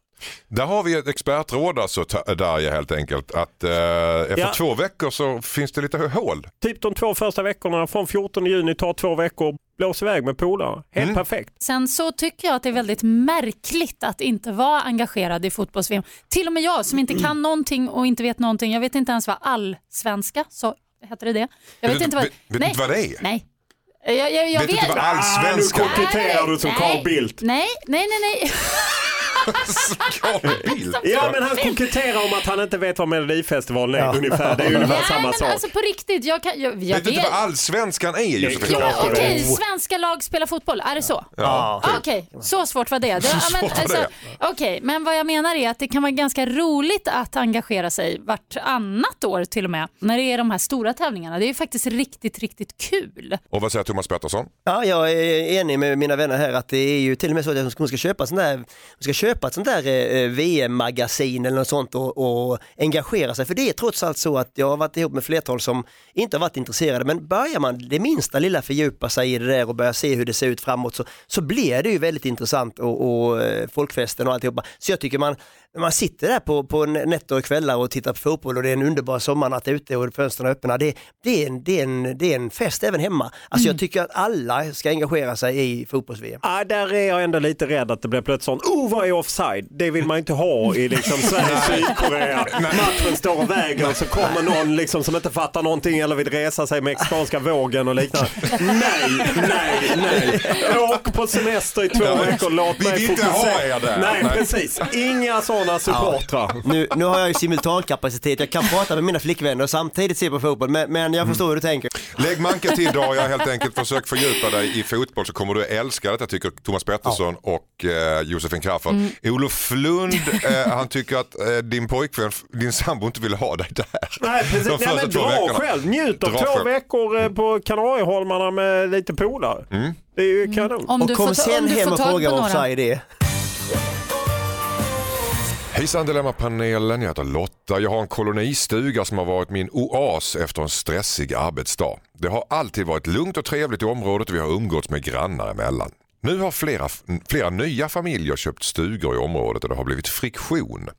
Där har vi ett expertråd alltså, Darja helt enkelt. Att eh, efter Ja. två veckor så finns det lite hål. Typ de två första veckorna från 14 juni tar två veckor. Blås iväg med polare. Helt perfekt. Sen så tycker jag att det är väldigt märkligt att inte vara engagerad i fotbolls-VM. Till och med jag som inte kan någonting och inte vet någonting. Jag vet inte ens vad allsvenska, så heter det det? Jag Vet vet- vet du inte vad det är? Nej. Jag, jag, jag Vet du inte vad Ah, nu allsvenskan är? koketterar du som. Carl Bildt. Nej, nej, nej, nej. Ja men han koketterar om att han inte vet vad Melodifestivalen är Ja. ungefär. Det är ungefär Nej, samma men sak. alltså på riktigt, jag, kan, jag, jag Vet du inte vad allsvenskan är Josefin Jo? Okej, svenska lag spelar fotboll, är det så? Ja. Ah, Okej, så svårt var det. det ja, men, svårt var alltså, det. Okej, men vad jag menar är att det kan vara ganska roligt att engagera sig vartannat år till och med när det är de här stora tävlingarna. Det är ju faktiskt riktigt, riktigt kul. Och vad säger Thomas Pettersson? Ja, jag är enig med mina vänner här att det är ju till och med så att hon ska köpa, sån där, hon ska köpa köpa ett sånt där eh, VM-magasin eller något sånt och, och engagera sig. För det är trots allt så att jag har varit ihop med flertal som inte har varit intresserade men börjar man det minsta lilla fördjupa sig i det där och börja se hur det ser ut framåt så, så blir det ju väldigt intressant och, och eh, folkfesten och alltihopa. Så jag tycker man, man sitter där på, på nätter och kvällar och tittar på fotboll och det är en underbar sommarnatt ute och fönstren är öppna. Det, det, är en, det, är en, det är en fest även hemma. Alltså jag tycker att alla ska engagera sig i fotbolls-VM. Ah, där är jag ändå lite rädd att det blir plötsligt sånt, oh vad är offside? Det vill man inte ha i liksom Sverige-Sydkorea. Matchen står och väger och så kommer någon liksom som inte fattar någonting eller vill resa sig mexikanska vågen och liknande. Nej, nej, nej. Åk på semester i två veckor, låt Vi mig vill inte fokusera. ha er där. Nej, Nej. precis. Inga sådana supportrar. Nu, nu har jag ju simultankapacitet, jag kan prata med mina flickvänner och samtidigt se på fotboll, men, men jag förstår hur du tänker. Lägg manken till Darja helt enkelt. Försök fördjupa dig i fotboll så kommer du älska detta tycker Thomas Pettersson och eh, Josefin Crafoord. Olof Lund, eh, han tycker att eh, din pojkvän, din sambo inte vill ha dig där. Nej, precis. De Nej, men två dra veckorna. själv. Njut av Dra två själv. veckor eh, på Kanarieholmarna med lite polare. Det är ju kanon. Om Och du kom får, ta- sen om du hem och fråga vad offside är. Hejsan Dilemmapanelen, jag heter Lotta. Jag har en kolonistuga som har varit min oas efter en stressig arbetsdag. Det har alltid varit lugnt och trevligt i området och vi har umgåtts med grannar emellan. Nu har flera, flera nya familjer köpt stugor i området och det har blivit friktion.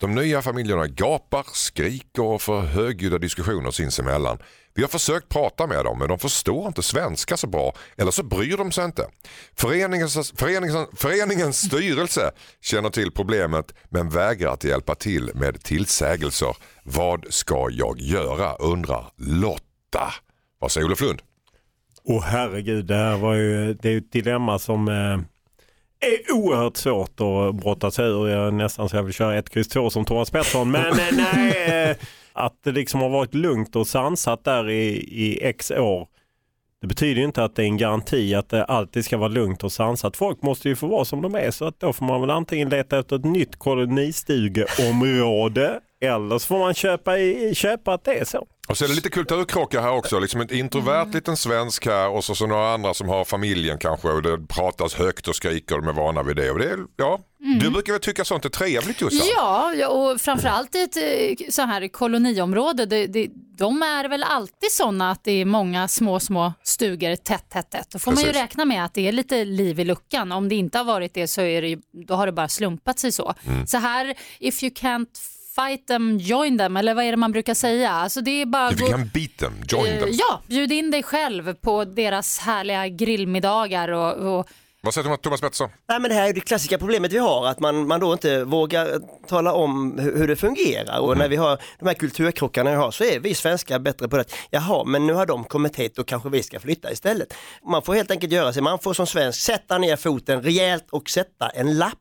De nya familjerna gapar, skriker och för högljudda diskussioner sinsemellan. Vi har försökt prata med dem men de förstår inte svenska så bra eller så bryr de sig inte. Föreningens, föreningens, föreningens styrelse känner till problemet men vägrar att hjälpa till med tillsägelser. Vad ska jag göra undrar Lotta. Vad säger Olof Lund? Åh herregud, det här var ju, det är ju ett dilemma som eh, är oerhört svårt att brotta sig ur. Jag är nästan så jag vill köra ett kryss två som Thomas Pettersson. Men nej, eh, att det liksom har varit lugnt och sansat där i, i x år. Det betyder inte att det är en garanti att det alltid ska vara lugnt och sansat. Folk måste ju få vara som de är så att då får man väl antingen leta efter ett nytt kolonistugeområde eller så får man köpa, i, köpa att det är så. Och så är det lite kulturkrockar här också. Liksom en introvert Mm. liten svensk här och så, så några andra som har familjen kanske och det pratas högt och skriker och de är vana vid det. Och det är, ja. Du brukar väl tycka sånt är trevligt Jossan? Mm. Ja, och framförallt i ett eh, så här koloniområde, det, det, de är väl alltid sådana att det är många små, små stugor tätt, tätt, tätt. Då får man ju Precis. räkna med att det är lite liv i luckan. Om det inte har varit det så är det, då har det bara slumpat sig så. Mm. Så här, if you can't fight them, join them, eller vad är det man brukar säga? Alltså det är bara gå- kan beat them, join Eh, them. Ja, bjud in dig själv på deras härliga grillmiddagar och, och Vad säger Thomas Pettersson? Nej, men det här är det klassiska problemet vi har, att man, man då inte vågar tala om hur, hur det fungerar. Och när vi har de här kulturkrockarna vi har så är vi svenskar bättre på det. Jaha, men nu har de kommit hit och kanske vi ska flytta istället. Man får helt enkelt göra sig, man får som svensk sätta ner foten rejält och sätta en lapp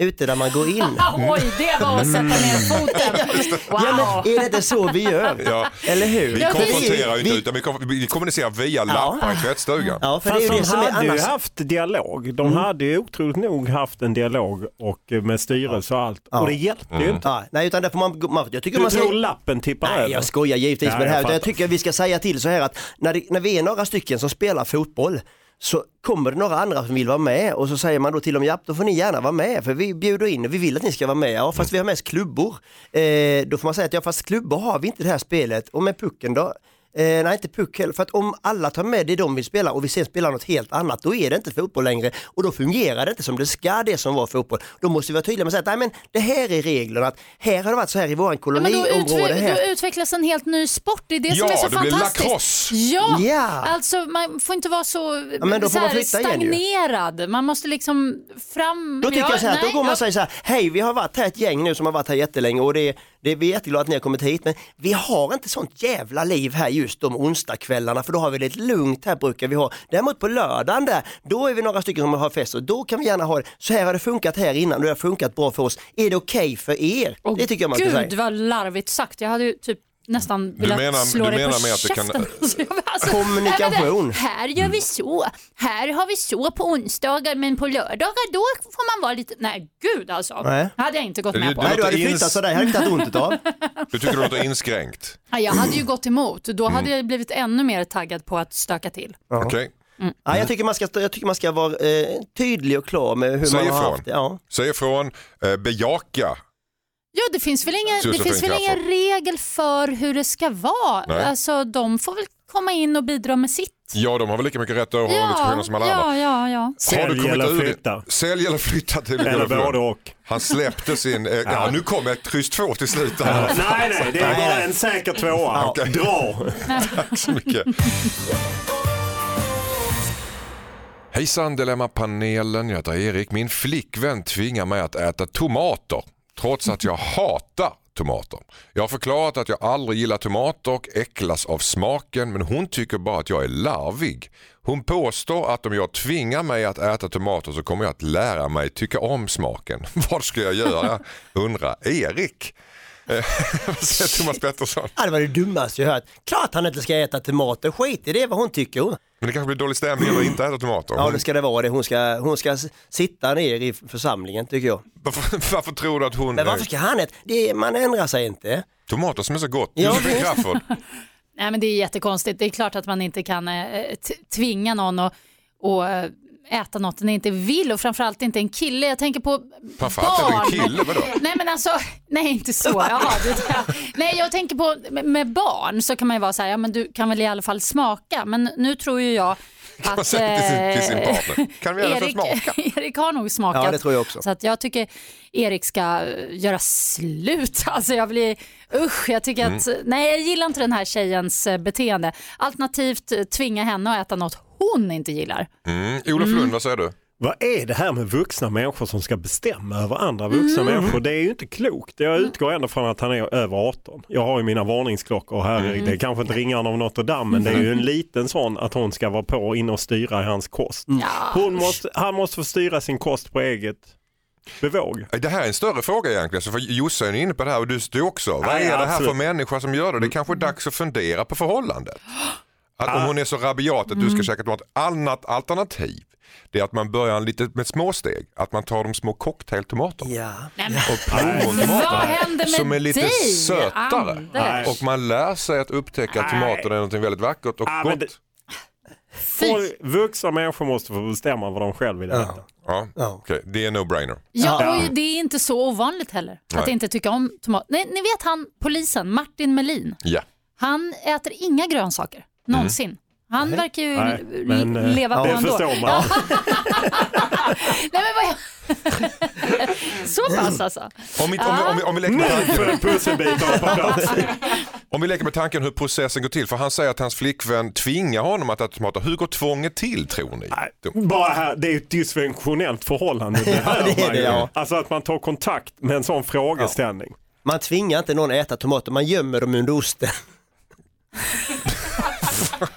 ute där man går in. Oj, det var att sätta ner foten. Wow. Ja, men är det inte så vi gör? Ja. Eller hur? Vi konfronterar ju inte vi- utan vi, kom- vi kommunicerar via lappar i tvättstugan. Ja, för det är Fast ju de det som hade ju annars. haft dialog. De Mm. hade ju otroligt nog haft en dialog och eh, med styrelse och allt. Ja. Och det hjälpte ju inte. Ja, nej, utan där får man, man jag tycker Du man ska... tror lappen tippar Nej, över? jag skojar givetvis Ja, med det här. jag Jag tycker vi ska säga till så här att när, det, när vi är några stycken som spelar fotboll så kommer det några andra som vill vara med och så säger man då till dem, ja då får ni gärna vara med för vi bjuder in och vi vill att ni ska vara med. Ja fast vi har mest klubbor. Eh, då får man säga att ja fast klubbor har vi inte i det här spelet och med pucken då? Eh, nej inte puck heller, för att om alla tar med det de vill spela och vi sen spelar något helt annat då är det inte fotboll längre och då fungerar det inte som det ska det som var fotboll. Då måste vi vara tydliga med att säga att nej men det här är reglerna, att här har det varit så här i våran Ja, men då, koloniområde utve- här. då utvecklas en helt ny sport, det är det Ja, som är så det blir fantastiskt. lacrosse. Ja, Ja. alltså man får inte vara så, Ja, men då så får man stagnerad. Man måste liksom fram... Då tycker ja, jag så här, nej, då går man ja. och säger så här, hej vi har varit här ett gäng nu som har varit här jättelänge och det är, det är, vi jätteglada att ni har kommit hit men vi har inte sånt jävla liv här just de onsdagskvällarna för då har vi det lugnt här brukar vi ha. Däremot på lördagen där, då är vi några stycken som har fest och då kan vi gärna ha det. Så här har det funkat här innan och det har funkat bra för oss. Är det okej för er? Åh, det tycker jag man ska Gud säga. vad larvigt sagt. Jag hade ju typ nästan velat menar- slå du dig menar på med att det kan-. Alltså, Kommunikation. nej, det- Här gör vi så. Här har vi så på onsdagar men på lördagar då får man vara lite... Nej gud alltså. Nej. hade jag inte gått Det- med på. det- Nej du hade ins- flyttat så där hade inte haft ont utav. Du tycker det låter inskränkt? Ja, Jag hade ju gått emot. Då Mm. hade jag blivit ännu mer taggad på att stöka till. Okej, Ja, jag, tycker man ska, jag tycker man ska vara eh, tydlig och klar med hur Säg man har ifrån. haft det. Ja. säg ifrån, eh, bejaka. Ja, det finns väl ingen, det finns väl ingen regel för hur det ska vara. Nej. Alltså, de får väl komma in och bidra med sitt. Ja, de har väl lika mycket rätt att ha diskussioner som alla andra. ja, ja, ja. Du Sälj kommit eller flytta. Sälj eller flytta till Eller både och. Han släppte sin, eh, ja. nu kommer ett kryss två till slut. Nej, nej, det är bara en säker tvåa. Okej. Dra! Tack så mycket. Hejsan Dilemma-panelen, jag heter Erik. Min flickvän tvingar mig att äta tomater trots att jag hatar tomater. Jag har förklarat att jag aldrig gillar tomater och äcklas av smaken men hon tycker bara att jag är larvig. Hon påstår att om jag tvingar mig att äta tomater så kommer jag att lära mig tycka om smaken. Vad ska jag göra? undrar Erik. Vad eh, säger Thomas Pettersson? Ja, det var det dummaste jag hört. Klart han inte ska äta tomater, skit i det vad hon tycker. Men det kanske blir dålig stämning eller inte äta tomater. Ja det ska det vara det, hon ska, hon ska sitta ner i församlingen tycker jag. Varför, varför tror du att hon... Men varför ska han äta? Det, man ändrar sig inte. Tomater som är så gott. Ja, Josefin visst. Crafoord. Nej, men det är jättekonstigt. Det är klart att man inte kan eh, tvinga någon att och, eh, äta något den inte vill och framförallt inte en kille. Jag tänker på Framförallt barn. en kille, vadå? Nej men alltså, nej inte så. Jaha, det, nej jag tänker på med, barn så kan man ju vara så här, ja men du kan väl i alla fall smaka. Men nu tror ju jag att man säga till sin- till sin eh, partner? Kan vi fall Erik, smaka? Erik har nog smakat. Ja det tror jag också. Så att jag tycker Erik ska eh, göra slut. Alltså jag blir, usch, jag tycker att, Mm. nej jag gillar inte den här tjejens eh, beteende. Alternativt tvinga henne att äta något hon inte gillar. Mm. Olof Lund, vad säger du? Vad är det här med vuxna människor som ska bestämma över andra vuxna Mm. människor? Det är ju inte klokt. Jag utgår ändå från att han är över 18. Jag har ju mina varningsklockor här. Mm. Det är kanske inte ringar av Notre Dame men det är ju en liten sån att hon ska vara på in och styra i hans kost. Hon måste, han måste få styra sin kost på eget bevåg. Det här är en större fråga egentligen, så för Josse är inne på det här och du, du också. Vad är det här absolut. för människa som gör det? Det är kanske är dags att fundera på förhållandet. Att om hon är så rabiat att du ska käka tomat. Annat alternativ det är att man börjar lite med små steg. Att man tar de små cocktailtomaterna Ja. och plommontomaterna som är lite dig, sötare. Anders? Och man lär sig att upptäcka att tomater är något väldigt vackert och Nej, men gott. Folk, vuxna människor måste få bestämma vad de själva vill äta. Ja, Ja. okej. Det är no-brainer. Ja, och det är inte så ovanligt heller Nej. att inte tycka om tomat. Nej, ni vet han polisen, Martin Melin, Ja. han äter inga grönsaker någonsin. Han verkar ju Nej, men, eh, leva på Det ändå. förstår man. Nej, men vad jag... så pass alltså. Om vi, om, vi, om, vi, om, vi leker med tanken, om vi leker med tanken hur processen går till. För han säger att hans flickvän tvingar honom att äta tomater. Hur går tvånget till tror ni? Nej, Bara här, det är ett dysfunktionellt förhållande. Det hör det är man det, ja. Alltså att man tar kontakt med en sån frågeställning. Man tvingar inte någon att äta tomater, man gömmer dem under osten.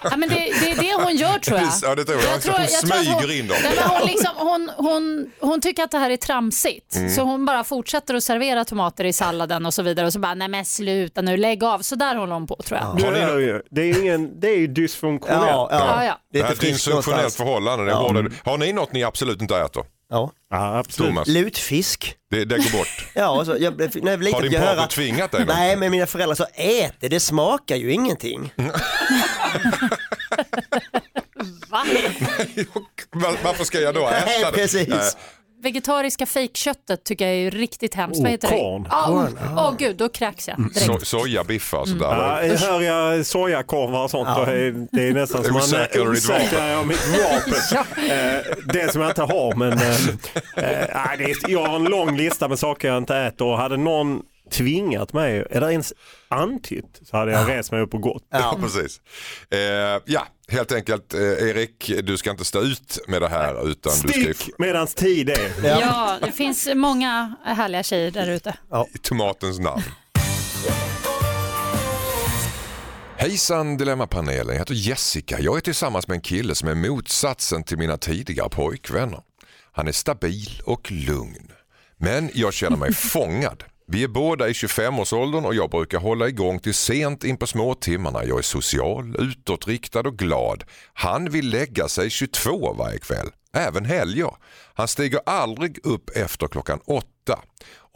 Ja, men det, det är det hon gör tror jag. Ja, det tror jag. Jag tror- hon jag tror att smyger hon- in dem. Nej, men hon, liksom, hon, hon, hon tycker att det här är tramsigt. Mm. Så hon bara fortsätter att servera tomater i salladen och så vidare. Och så bara, nej men sluta nu, lägg av. Så där håller hon på tror jag. Ni hör ju, det är ingen, det är ju dysfunktionellt. Ja, Ja, ja. Det Det är är ett dysfunktionellt förhållande. Det är Ja. Har ni något ni absolut inte äter? Ja. Ja, absolut. Thomas, Lutfisk. det, det går bort. Ja, så jag, när jag liten Har din jag höra tvingat dig? något? Nej, men mina föräldrar sa ät det, det smakar ju ingenting. Va? Var- Varför ska jag då äta Nej, det? precis. Nej. Vegetariska fejkköttet tycker jag är riktigt hemskt. Oh, Vad heter korn. det? Ja, Åh oh, gud, då kräks jag direkt. So, sojabiffar och sådär. Ja, jag hör jag sojakorvar och sånt. Ja. Och det är- det är nästan som man osäker om mitt vapen. Eh, det som jag inte har. Men, eh, eh, nej, det är, jag har en lång lista med saker jag inte äter. Och hade någon tvingat mig, eller ens antytt, så hade jag rest mig upp och gått. Ja, precis. Eh, ja, helt enkelt. Eh, Erik, du ska inte stå ut med det här utan du ska ju Stick medans tid är. Ja, det finns många härliga tjejer där ute. i tomatens namn. Hejsan Dilemmapanelen, jag heter Jessica. Jag är tillsammans med en kille som är motsatsen till mina tidigare pojkvänner. Han är stabil och lugn. Men jag känner mig fångad. Vi är båda i 25-årsåldern och jag brukar hålla igång till sent in på småtimmarna. Jag är social, utåtriktad och glad. Han vill lägga sig 22 varje kväll, även helger. Han stiger aldrig upp efter klockan åtta.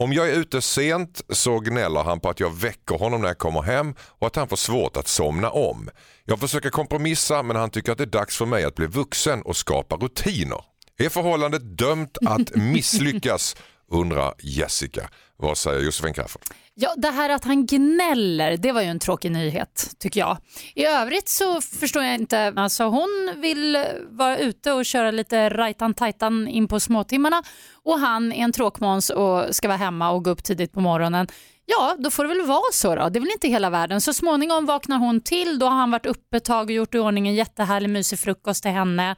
Om jag är ute sent så gnäller han på att jag väcker honom när jag kommer hem och att han får svårt att somna om. Jag försöker kompromissa men han tycker att det är dags för mig att bli vuxen och skapa rutiner. Är förhållandet dömt att misslyckas? Undrar Jessica. Vad säger Josefin Crafoord? Ja, det här att han gnäller, det var ju en tråkig nyhet tycker jag. I övrigt så förstår jag inte. Alltså hon vill vara ute och köra lite rajtan tajtan in på småtimmarna och han är en tråkmåns och ska vara hemma och gå upp tidigt på morgonen. Ja, då får det väl vara så då. Det är väl inte hela världen. Så småningom vaknar hon till. Då har han varit uppe ett tag och gjort i ordning en jättehärlig mysig frukost till henne.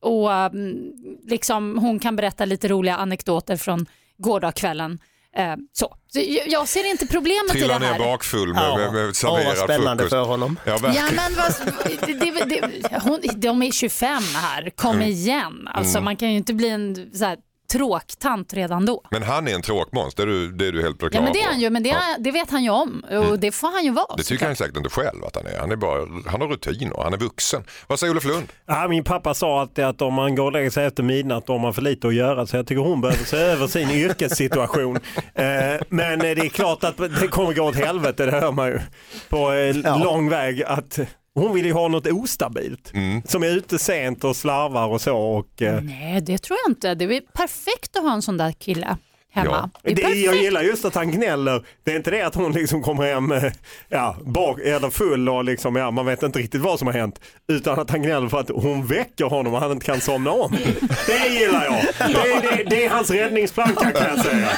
Och mm, liksom, hon kan berätta lite roliga anekdoter från gårdagskvällen. Eh, så. så jag- ser inte problemet i det Trillar ner här. bakfull med, Ja. med, med Åh, serverad vad spännande frukost. för honom. Ja, Ja men vad, det, det, det, hon, de är 25 här, kom Mm. igen. Alltså, Man kan ju inte bli en så här, tråktant redan då. Men han är en tråkmåns, det är du, det är du helt Ja men det är han ju, men det, Ja. det vet han ju om och det får han ju vara. Det tycker han säkert inte själv att han är. Han, är bara, han har rutiner, han är vuxen. Vad säger Olof Lund? Ja, min pappa sa alltid att om man går och lägger sig efter midnatt då har man för lite att göra. Så jag tycker hon behöver se över sin yrkessituation. Eh, men det är klart att det kommer gå åt helvete, det hör man ju på eh, Ja. lång väg. att hon vill ju ha något ostabilt. Som är ute sent och slarvar och så. Och, eh, Nej det tror jag inte. Det är perfekt att ha en sån där kille hemma. Det är Det, jag gillar just att han gnäller. Det är inte det att hon liksom kommer hem eh, ja, bak, eller full och liksom, ja, man vet inte riktigt vad som har hänt. Utan att han gnäller för att hon väcker honom och han inte kan somna om. Det gillar jag. Det, är- det, det är hans räddningsplanka kan jag säga.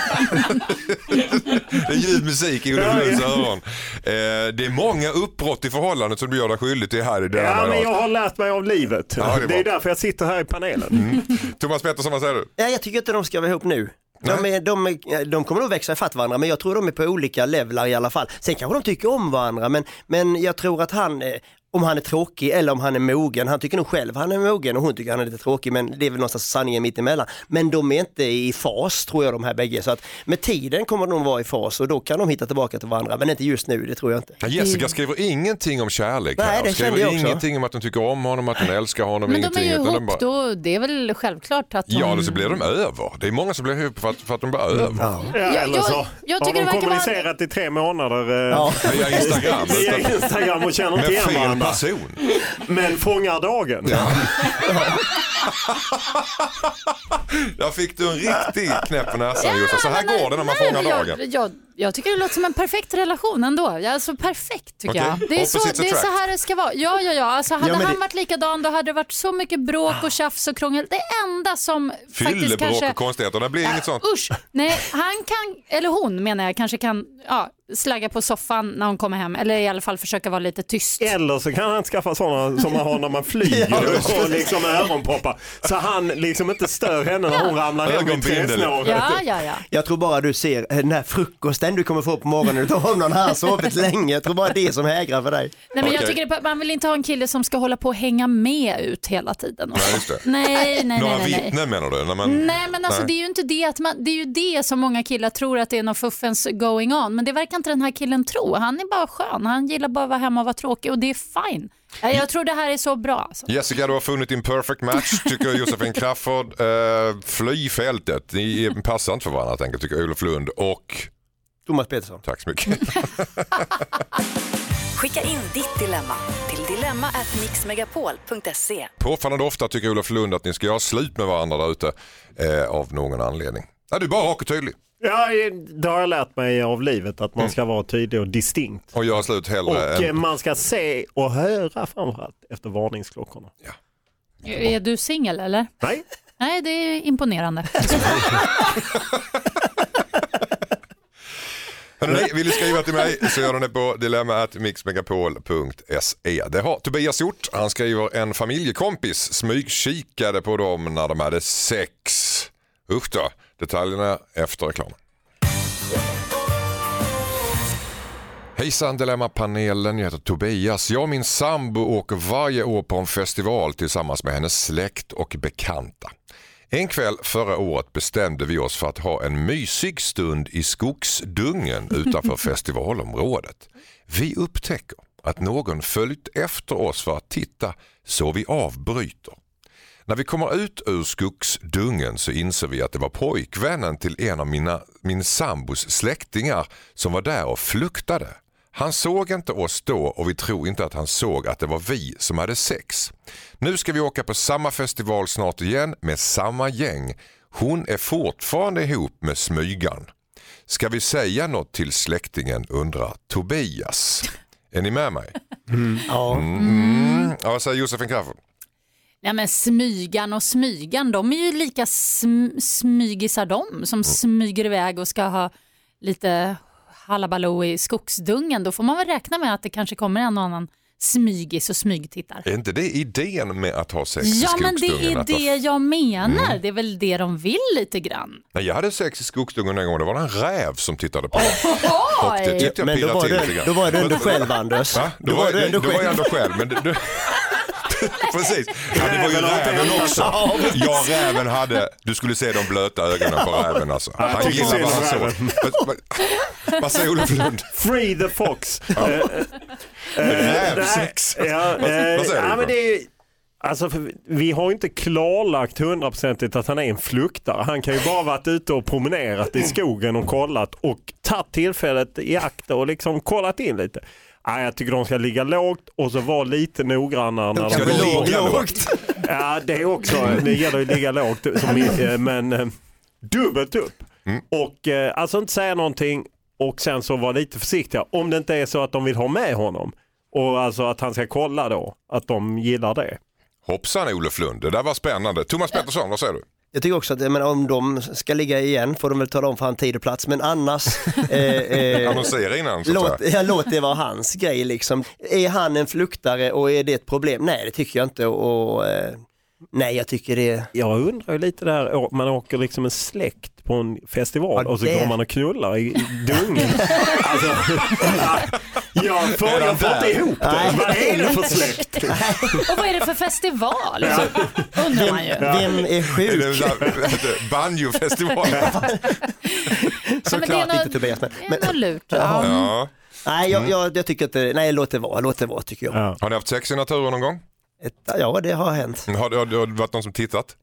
Det är ljuv musik i Olof Ja, Lunds ja. öron. Eh, det är många uppbrott i förhållandet som du gör dig skyldig till här i Ja, men jag har lärt mig av livet. Ja, det är det, är därför jag sitter här i panelen. Thomas Pettersson, vad säger du? Ja, jag tycker inte de ska vara ihop nu. De, är, de, är, de kommer nog växa ifatt varandra men jag tror de är på olika levlar i alla fall. Sen kanske de tycker om varandra men, men jag tror att han, eh, om han är tråkig eller om han är mogen. Han tycker nog själv han är mogen och hon tycker han är lite tråkig men det är väl någonstans sanningen mitt emellan. Men de är inte i fas tror jag de här bägge så att med tiden kommer de vara i fas och då kan de hitta tillbaka till varandra men inte just nu, det tror jag inte. Ja, Jessica skriver ingenting om kärlek Nej, här. det skriver kände jag också. ingenting om att hon tycker om honom, att hon älskar honom. Men de är ju ihop bara- då, det är väl självklart att Ja, hon... eller så blir de över. Det är många som blir ihop för att, för att de blir över. Ja, jag- eller så jag har tycker de det verkar vara- kommunicerat i tre månader eh, Ja. Via Instagram. via utan- Instagram och känner inte igen fel varandra. person. Men fångar dagen. Där fick du en riktig knäpp på näsan Josef. Så här men- går det när man nej, fångar dagen. jag, jag, jag tycker det låter som en perfekt relation ändå. Ja, Alltså perfekt tycker Okej, jag. Det är, så, det är så här det ska vara. Ja, ja, ja. Alltså, hade Ja, han det- varit likadan då hade det varit så mycket bråk och tjafs och krångel. Det enda som faktiskt Fyllebråk kanske... och konstigheter. Det blir inget sånt. Usch, nej, han kan, eller hon menar jag, kanske kan ja, slagga på soffan när hon kommer hem. Eller i alla fall försöka vara lite tyst. Eller så kan han skaffa sådana som man har när man flyger och liksom öronproppar. Så han liksom inte stör henne när hon ramlar ner med Ögonbindel. träsnåret. Ja, ja, ja. Jag tror bara du ser eh, den här frukosten du kommer få på morgonen utav han har sovit länge. Jag tror bara det som hägrar för dig. Nej, men jag Okej. tycker det, man vill inte ha en kille som ska hålla på och hänga med ut hela tiden. Nej, just det. Nej, nej, nej. Några nej, nej. vittnen menar du? När man... Nej men alltså Nej. det är ju inte det att man, det är ju det som många killar tror att det är någon fuffens going on men det verkar inte den här killen tro. Han är bara skön, han gillar bara att vara hemma och vara tråkig och det är fine. Ja, Jag tror det här är så bra. Alltså. Jessica, du har funnit din perfect match, tycker Josefin Crafoord. Uh, fly fältet, ni passar inte för varandra helt enkelt, tycker Olof Lund. Och Thomas Petersson. tack så mycket. Skicka in ditt dilemma till dilemma@mixmegapol.se. Påfallande ofta tycker Olof Lund att ni ska göra slut med varandra där ute eh, av någon anledning. Nej, du är bara rak och tydlig Ja, det har jag lärt mig av livet att man ska vara tydlig och distinkt. och göra slut hellre Och eh, än... man ska se och höra framförallt efter varningsklockorna. Är du singel eller? Nej, Nej det är imponerande. Hörrni, vill du skriva till mig så gör du det på dilemma.mixmegapol.se. Det har Tobias gjort. Han skriver en familjekompis smygkikade på dem när de hade sex. Usch då. Detaljerna efter reklamen. Hejsan Dilemma-panelen, jag heter Tobias. Jag och min sambo åker varje år på en festival tillsammans med hennes släkt och bekanta. En kväll förra året bestämde vi oss för att ha en mysig stund i skogsdungen utanför festivalområdet. Vi upptäcker att någon följt efter oss för att titta så vi avbryter. När vi kommer ut ur skogsdungen så inser vi att det var pojkvännen till en av mina, min sambos släktingar som var där och fluktade. Han såg inte oss då och vi tror inte att han såg att det var vi som hade sex. Nu ska vi åka på samma festival snart igen med samma gäng. Hon är fortfarande ihop med smygan. Ska vi säga något till släktingen undrar Tobias. Är ni med mig? Ja. Mm. Ja, vad säger Josefin Crafoord? Nej men smygan och smygan, de är ju lika sm- smygisar de som smyger iväg och ska ha lite halabaloo i skogsdungen. Då får man väl räkna med att det kanske kommer en och annan smygis och smygtittar. Är inte det idén med att ha sex i Ja men det skogsdungen? är det jag menar, det är väl det de vill lite grann. Nej, jag hade sex i skogsdungen en gång. Det var en räv som tittade på. Och det tyckte jag pirrade var, till du, lite grann. då var du ändå själv Anders. Va? Då, Då var, var du då, ändå då var jag själv. ändå själv. Men du, du, precis. Ja, det var ju Räven också. Ja, räven hade... Du skulle se de blöta ögonen på räven alltså. Han gillar vad han såg. Vad- säger Olof Lund? Free the fox. Eh, eh, Rävsex. Ja, Vad- vad eh, säger du ja, då? men det är, alltså, vi har inte klarlagt hundraprocentigt att han är en fluktare. Han kan ju bara varit ute och promenerat i skogen och kollat och tagit tillfället i akt och liksom kollat in lite. Nej, jag tycker de ska ligga lågt och så vara lite noggrannare. När Ska de ligga lågt? Ja, det är också, det gäller att ligga lågt, som i, eh, men eh, dubbelt upp. Mm. Och eh, alltså inte säga någonting och sen så vara lite försiktiga. Om det inte är så att de vill ha med honom. Och alltså att han ska kolla då, att de gillar det. Hoppsan Olof Lund, det där var spännande. Thomas Pettersson, vad säger du? Jag tycker också att jag menar, om de ska ligga igen får de väl tala om för han tid och plats men annars eh, eh, Annonsera innan så Låt, ja, låt det vara hans grej liksom. Är han en fluktare och är det ett problem? Nej det tycker jag inte och, eh, Nej, jag tycker det... Jag undrar ju lite där, man åker liksom en släkt på en festival Ja, och så det- går man och knullar i, i dungen. alltså, jag får, jag får inte ihop det. Nej. Vad är det för släkt? Och vad är det för festival? Undrar man ju. Vem är sjuk? Banjofestival? Såklart inte Tobias. Men, Det är nog lurt. Ja. Ja. nej, jag, jag, jag tycker att det, nej, låt det vara, låt det vara tycker jag. Ja. Har ni haft sex i naturen någon gång? Ett, ja, det har hänt. Har har, har det varit någon som tittat?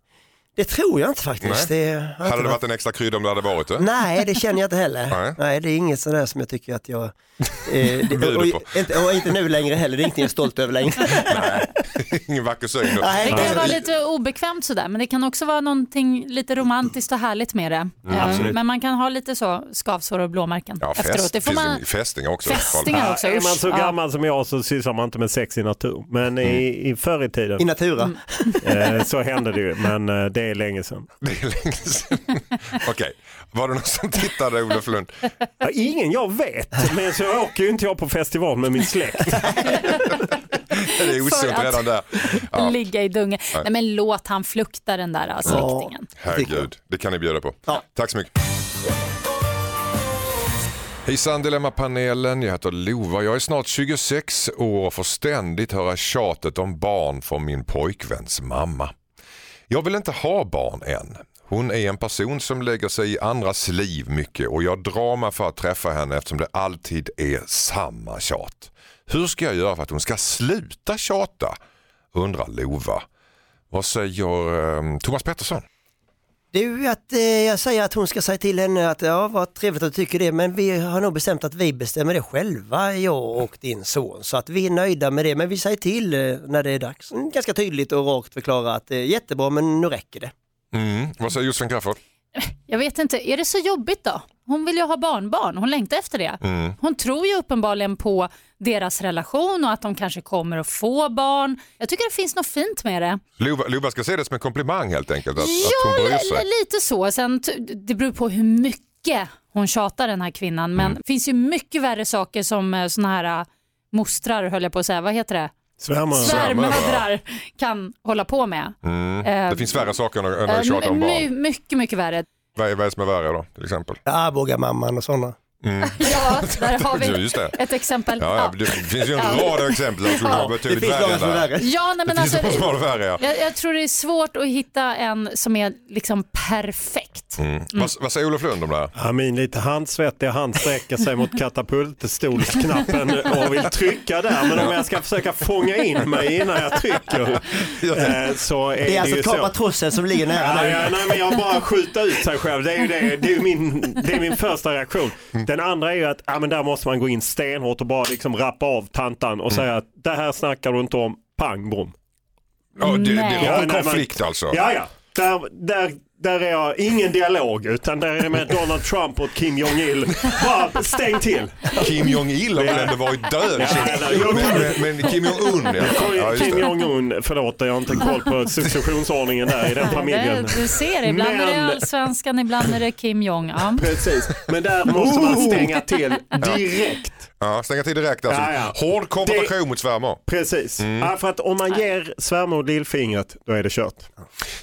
Det tror jag inte faktiskt. Det har inte Hade det varit en extra krydda om det hade varit det? Nej, det känner jag inte heller. Nej. Nej, det är inget sådär som jag tycker att jag... Eh, det, och, på. och, inte, och inte nu längre heller, det är inget jag är stolt över längre. Ingen vacker syn. Nej, Det kan vara lite obekvämt sådär men det kan också vara någonting lite romantiskt och härligt med det. Eh, absolut. men man kan ha lite så skavsår och blåmärken Ja, efteråt. fest, Det får man... Fästingar också. Fästingar också, Är man så Ja. gammal som jag så sysslar man inte med sex i natur. Men i, i förr i tiden I natura. Mm. eh, så hände det ju. Men eh, det är länge sedan. Det är länge sedan. Okej, var det någon som tittade Olof Lund? Ja, ingen jag vet, men så åker ju inte jag på festival med min släkt. Det är osunt redan där. Ja, Ligga i dungen. Nej men låt han flukta den där alltså, släktingen. herregud, det kan ni bjuda på. Ja. Tack så mycket. Hejsan Dilemmapanelen, jag heter Lova. Jag är snart 26 år och får ständigt höra tjatet om barn från min pojkväns mamma. Jag vill inte ha barn än. Hon är en person som lägger sig i andras liv mycket och jag drar mig för att träffa henne eftersom det alltid är samma tjat. Hur ska jag göra för att hon ska sluta tjata? Undrar Lova. Vad säger eh, Thomas Pettersson? Ju att eh, jag säger att hon ska säga till henne att ja, vad trevligt att du tycker det, men vi har nog bestämt att vi bestämmer det själva, jag och din son. Så att vi är nöjda med det, men vi säger till eh, när det är dags. Mm, Ganska tydligt och rakt förklara att det är jättebra, men nu räcker det. Mm. Vad säger Josefin Crafoord? Jag vet inte, är det så jobbigt då? Hon vill ju ha barnbarn, hon längtar efter det. Mm. Hon tror ju uppenbarligen på deras relation och att de kanske kommer att få barn. Jag tycker det finns något fint med det. Lova ska se det som en komplimang helt enkelt, att, att Ja, hon bryr li- sig. lite så. Sen, det beror på hur mycket hon tjatar den här kvinnan. Men Mm. det finns ju mycket värre saker som eh, såna här eh, mostrar, höll jag på att säga, vad heter det? Svärmödrar kan hålla på med. Mm. Eh, Det finns värre saker än att- att tjata om my- barn. mycket, mycket värre. Vad är, vad är det som är värre då till exempel? Arboga-mamman och sådana. Mm. Ja, där har vi Ja, just det. ett exempel. Ja, ja, det finns ju en rad av exempel vara betydligt Det finns några än som är värre. Ja, nej, men Det finns alltså, de som det värre ja. jag, jag tror det är svårt att hitta en som är liksom perfekt. Mm. Vad, vad säger Olof Lund om det här? Ja, min lite handsvettiga hand sträcker sig mot katapultstolsknappen och vill trycka där. Men om jag ska försöka fånga in mig innan jag trycker eh, så är Det det, är alltså ju så. kapatrossen som ligger nära Ja, ja, nej, men jag bara skjuter ut sig själv. Det är ju det, det är min, det är min första reaktion. Den andra är ju att ja, men där måste man gå in stenhårt och bara liksom rappa av tantan och säga att det här snackar du inte om. Pang bom. Ja, det, det Ja, en konflikt alltså. Ja, ja. Där, där, där är jag ingen dialog utan där är det med Donald Trump och Kim Jong-Il. Bara stäng till. Kim Jong-Il har väl ändå varit död? Ja, men, men, men Kim Jong-Un. Ja, just Kim. Jong-Un, förlåt jag har inte koll på successionsordningen där i den familjen. Du ser, ibland är det Men- allsvenskan, ibland är det Kim Jong. Ja. Precis, men där måste man stänga till direkt. Ja, stänga till direkt alltså. Ja, ja. Hård konfrontation mot svärmor. Precis, Mm. ja, för att om man ger svärmor lillfingret då är det kört.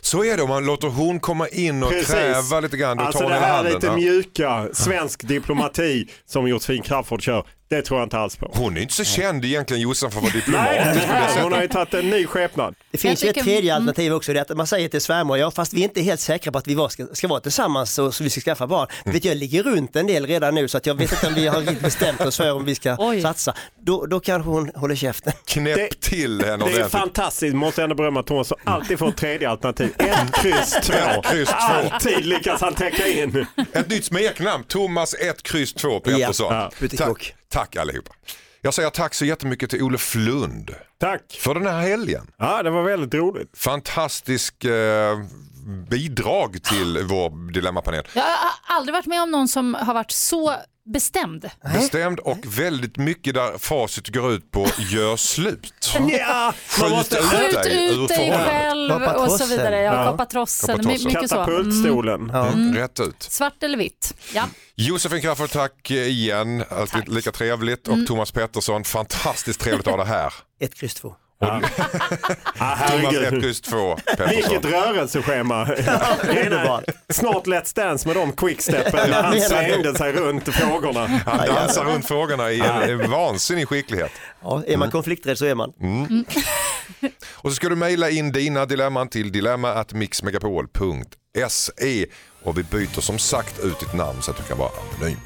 Så är det om man låter hon komma in och Precis. kräva lite grann. Då Alltså tar det här handen. lite Ja. mjuka, svensk diplomati som Josefin Crafoord kör, det tror jag inte alls på. Hon är inte så känd egentligen Jossan för att vara Nej, diplomatisk på det här, hon har ju sättet. tagit en ny skepnad. Det finns ju ett tredje mm. alternativ också, det är att man säger till svärmor, ja fast vi är inte helt säkra på att vi var, ska, ska vara tillsammans så, så vi ska skaffa barn. Mm. Vet jag ligger runt en del redan nu så att jag vet inte om vi har bestämt oss för om vi ska Oj. satsa. Då, då kanske hon håller käften. Knäpp Det- till henne Det är fantastiskt, måste jag ändå berömma Thomas som alltid får ett tredje alternativ. Ett kryss två. Ett kryss två. Alltid lyckas han täcka in. Ett nytt smeknamn, Thomas 1, kryss 2 Pettersson. Ja. Tack, tack allihopa. Jag säger tack så jättemycket till Olof Lund Tack. för den här helgen. Ja, det var väldigt roligt. Fantastisk eh, bidrag till vår dilemmapanel. Jag har aldrig varit med om någon som har varit så bestämd. Bestämd och väldigt mycket där facit går ut på gör slut. Ja, Skjut måste... ut Skjut dig ur ut dig förhållandet. själv Kapa och så vidare. Ja, Ja. Kapa trossen. Kapa trossen. My- Mycket så. Mm. Katapultstolen. Mm, rätt ut. Svart eller vitt. Ja. Josefin Crafoord, tack igen. Alltid lika trevligt. Och Thomas Pettersson, fantastiskt trevligt att ha dig här. Ett kryss två. Ja. Ah, Thomas herregud. 1, kryss 2, Vilket rörelseschema. Snart Let's Dance med de quicksteppen när han svängde sig runt frågorna. Han dansar runt frågorna i en en vansinnig skicklighet. Ja, är man konflikträdd så är man. Och så ska du mejla in dina dilemman till dilemma.mixmegapol.se och vi byter som sagt ut ditt namn så att du kan vara anonym.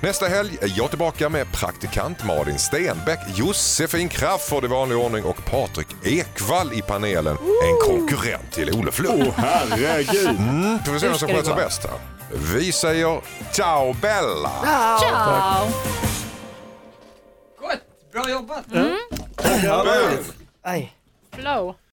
Nästa helg är jag tillbaka med praktikant Malin Stenbeck, Josefin Crafoord i vanlig ordning och Patrik Ekwall i panelen. En konkurrent till Olof Lund. Åh herregud. Mm, får vi se vem som sköter sig bäst här. Vi säger ciao Bella! Ciao! Bra jobbat! Aj. Flow.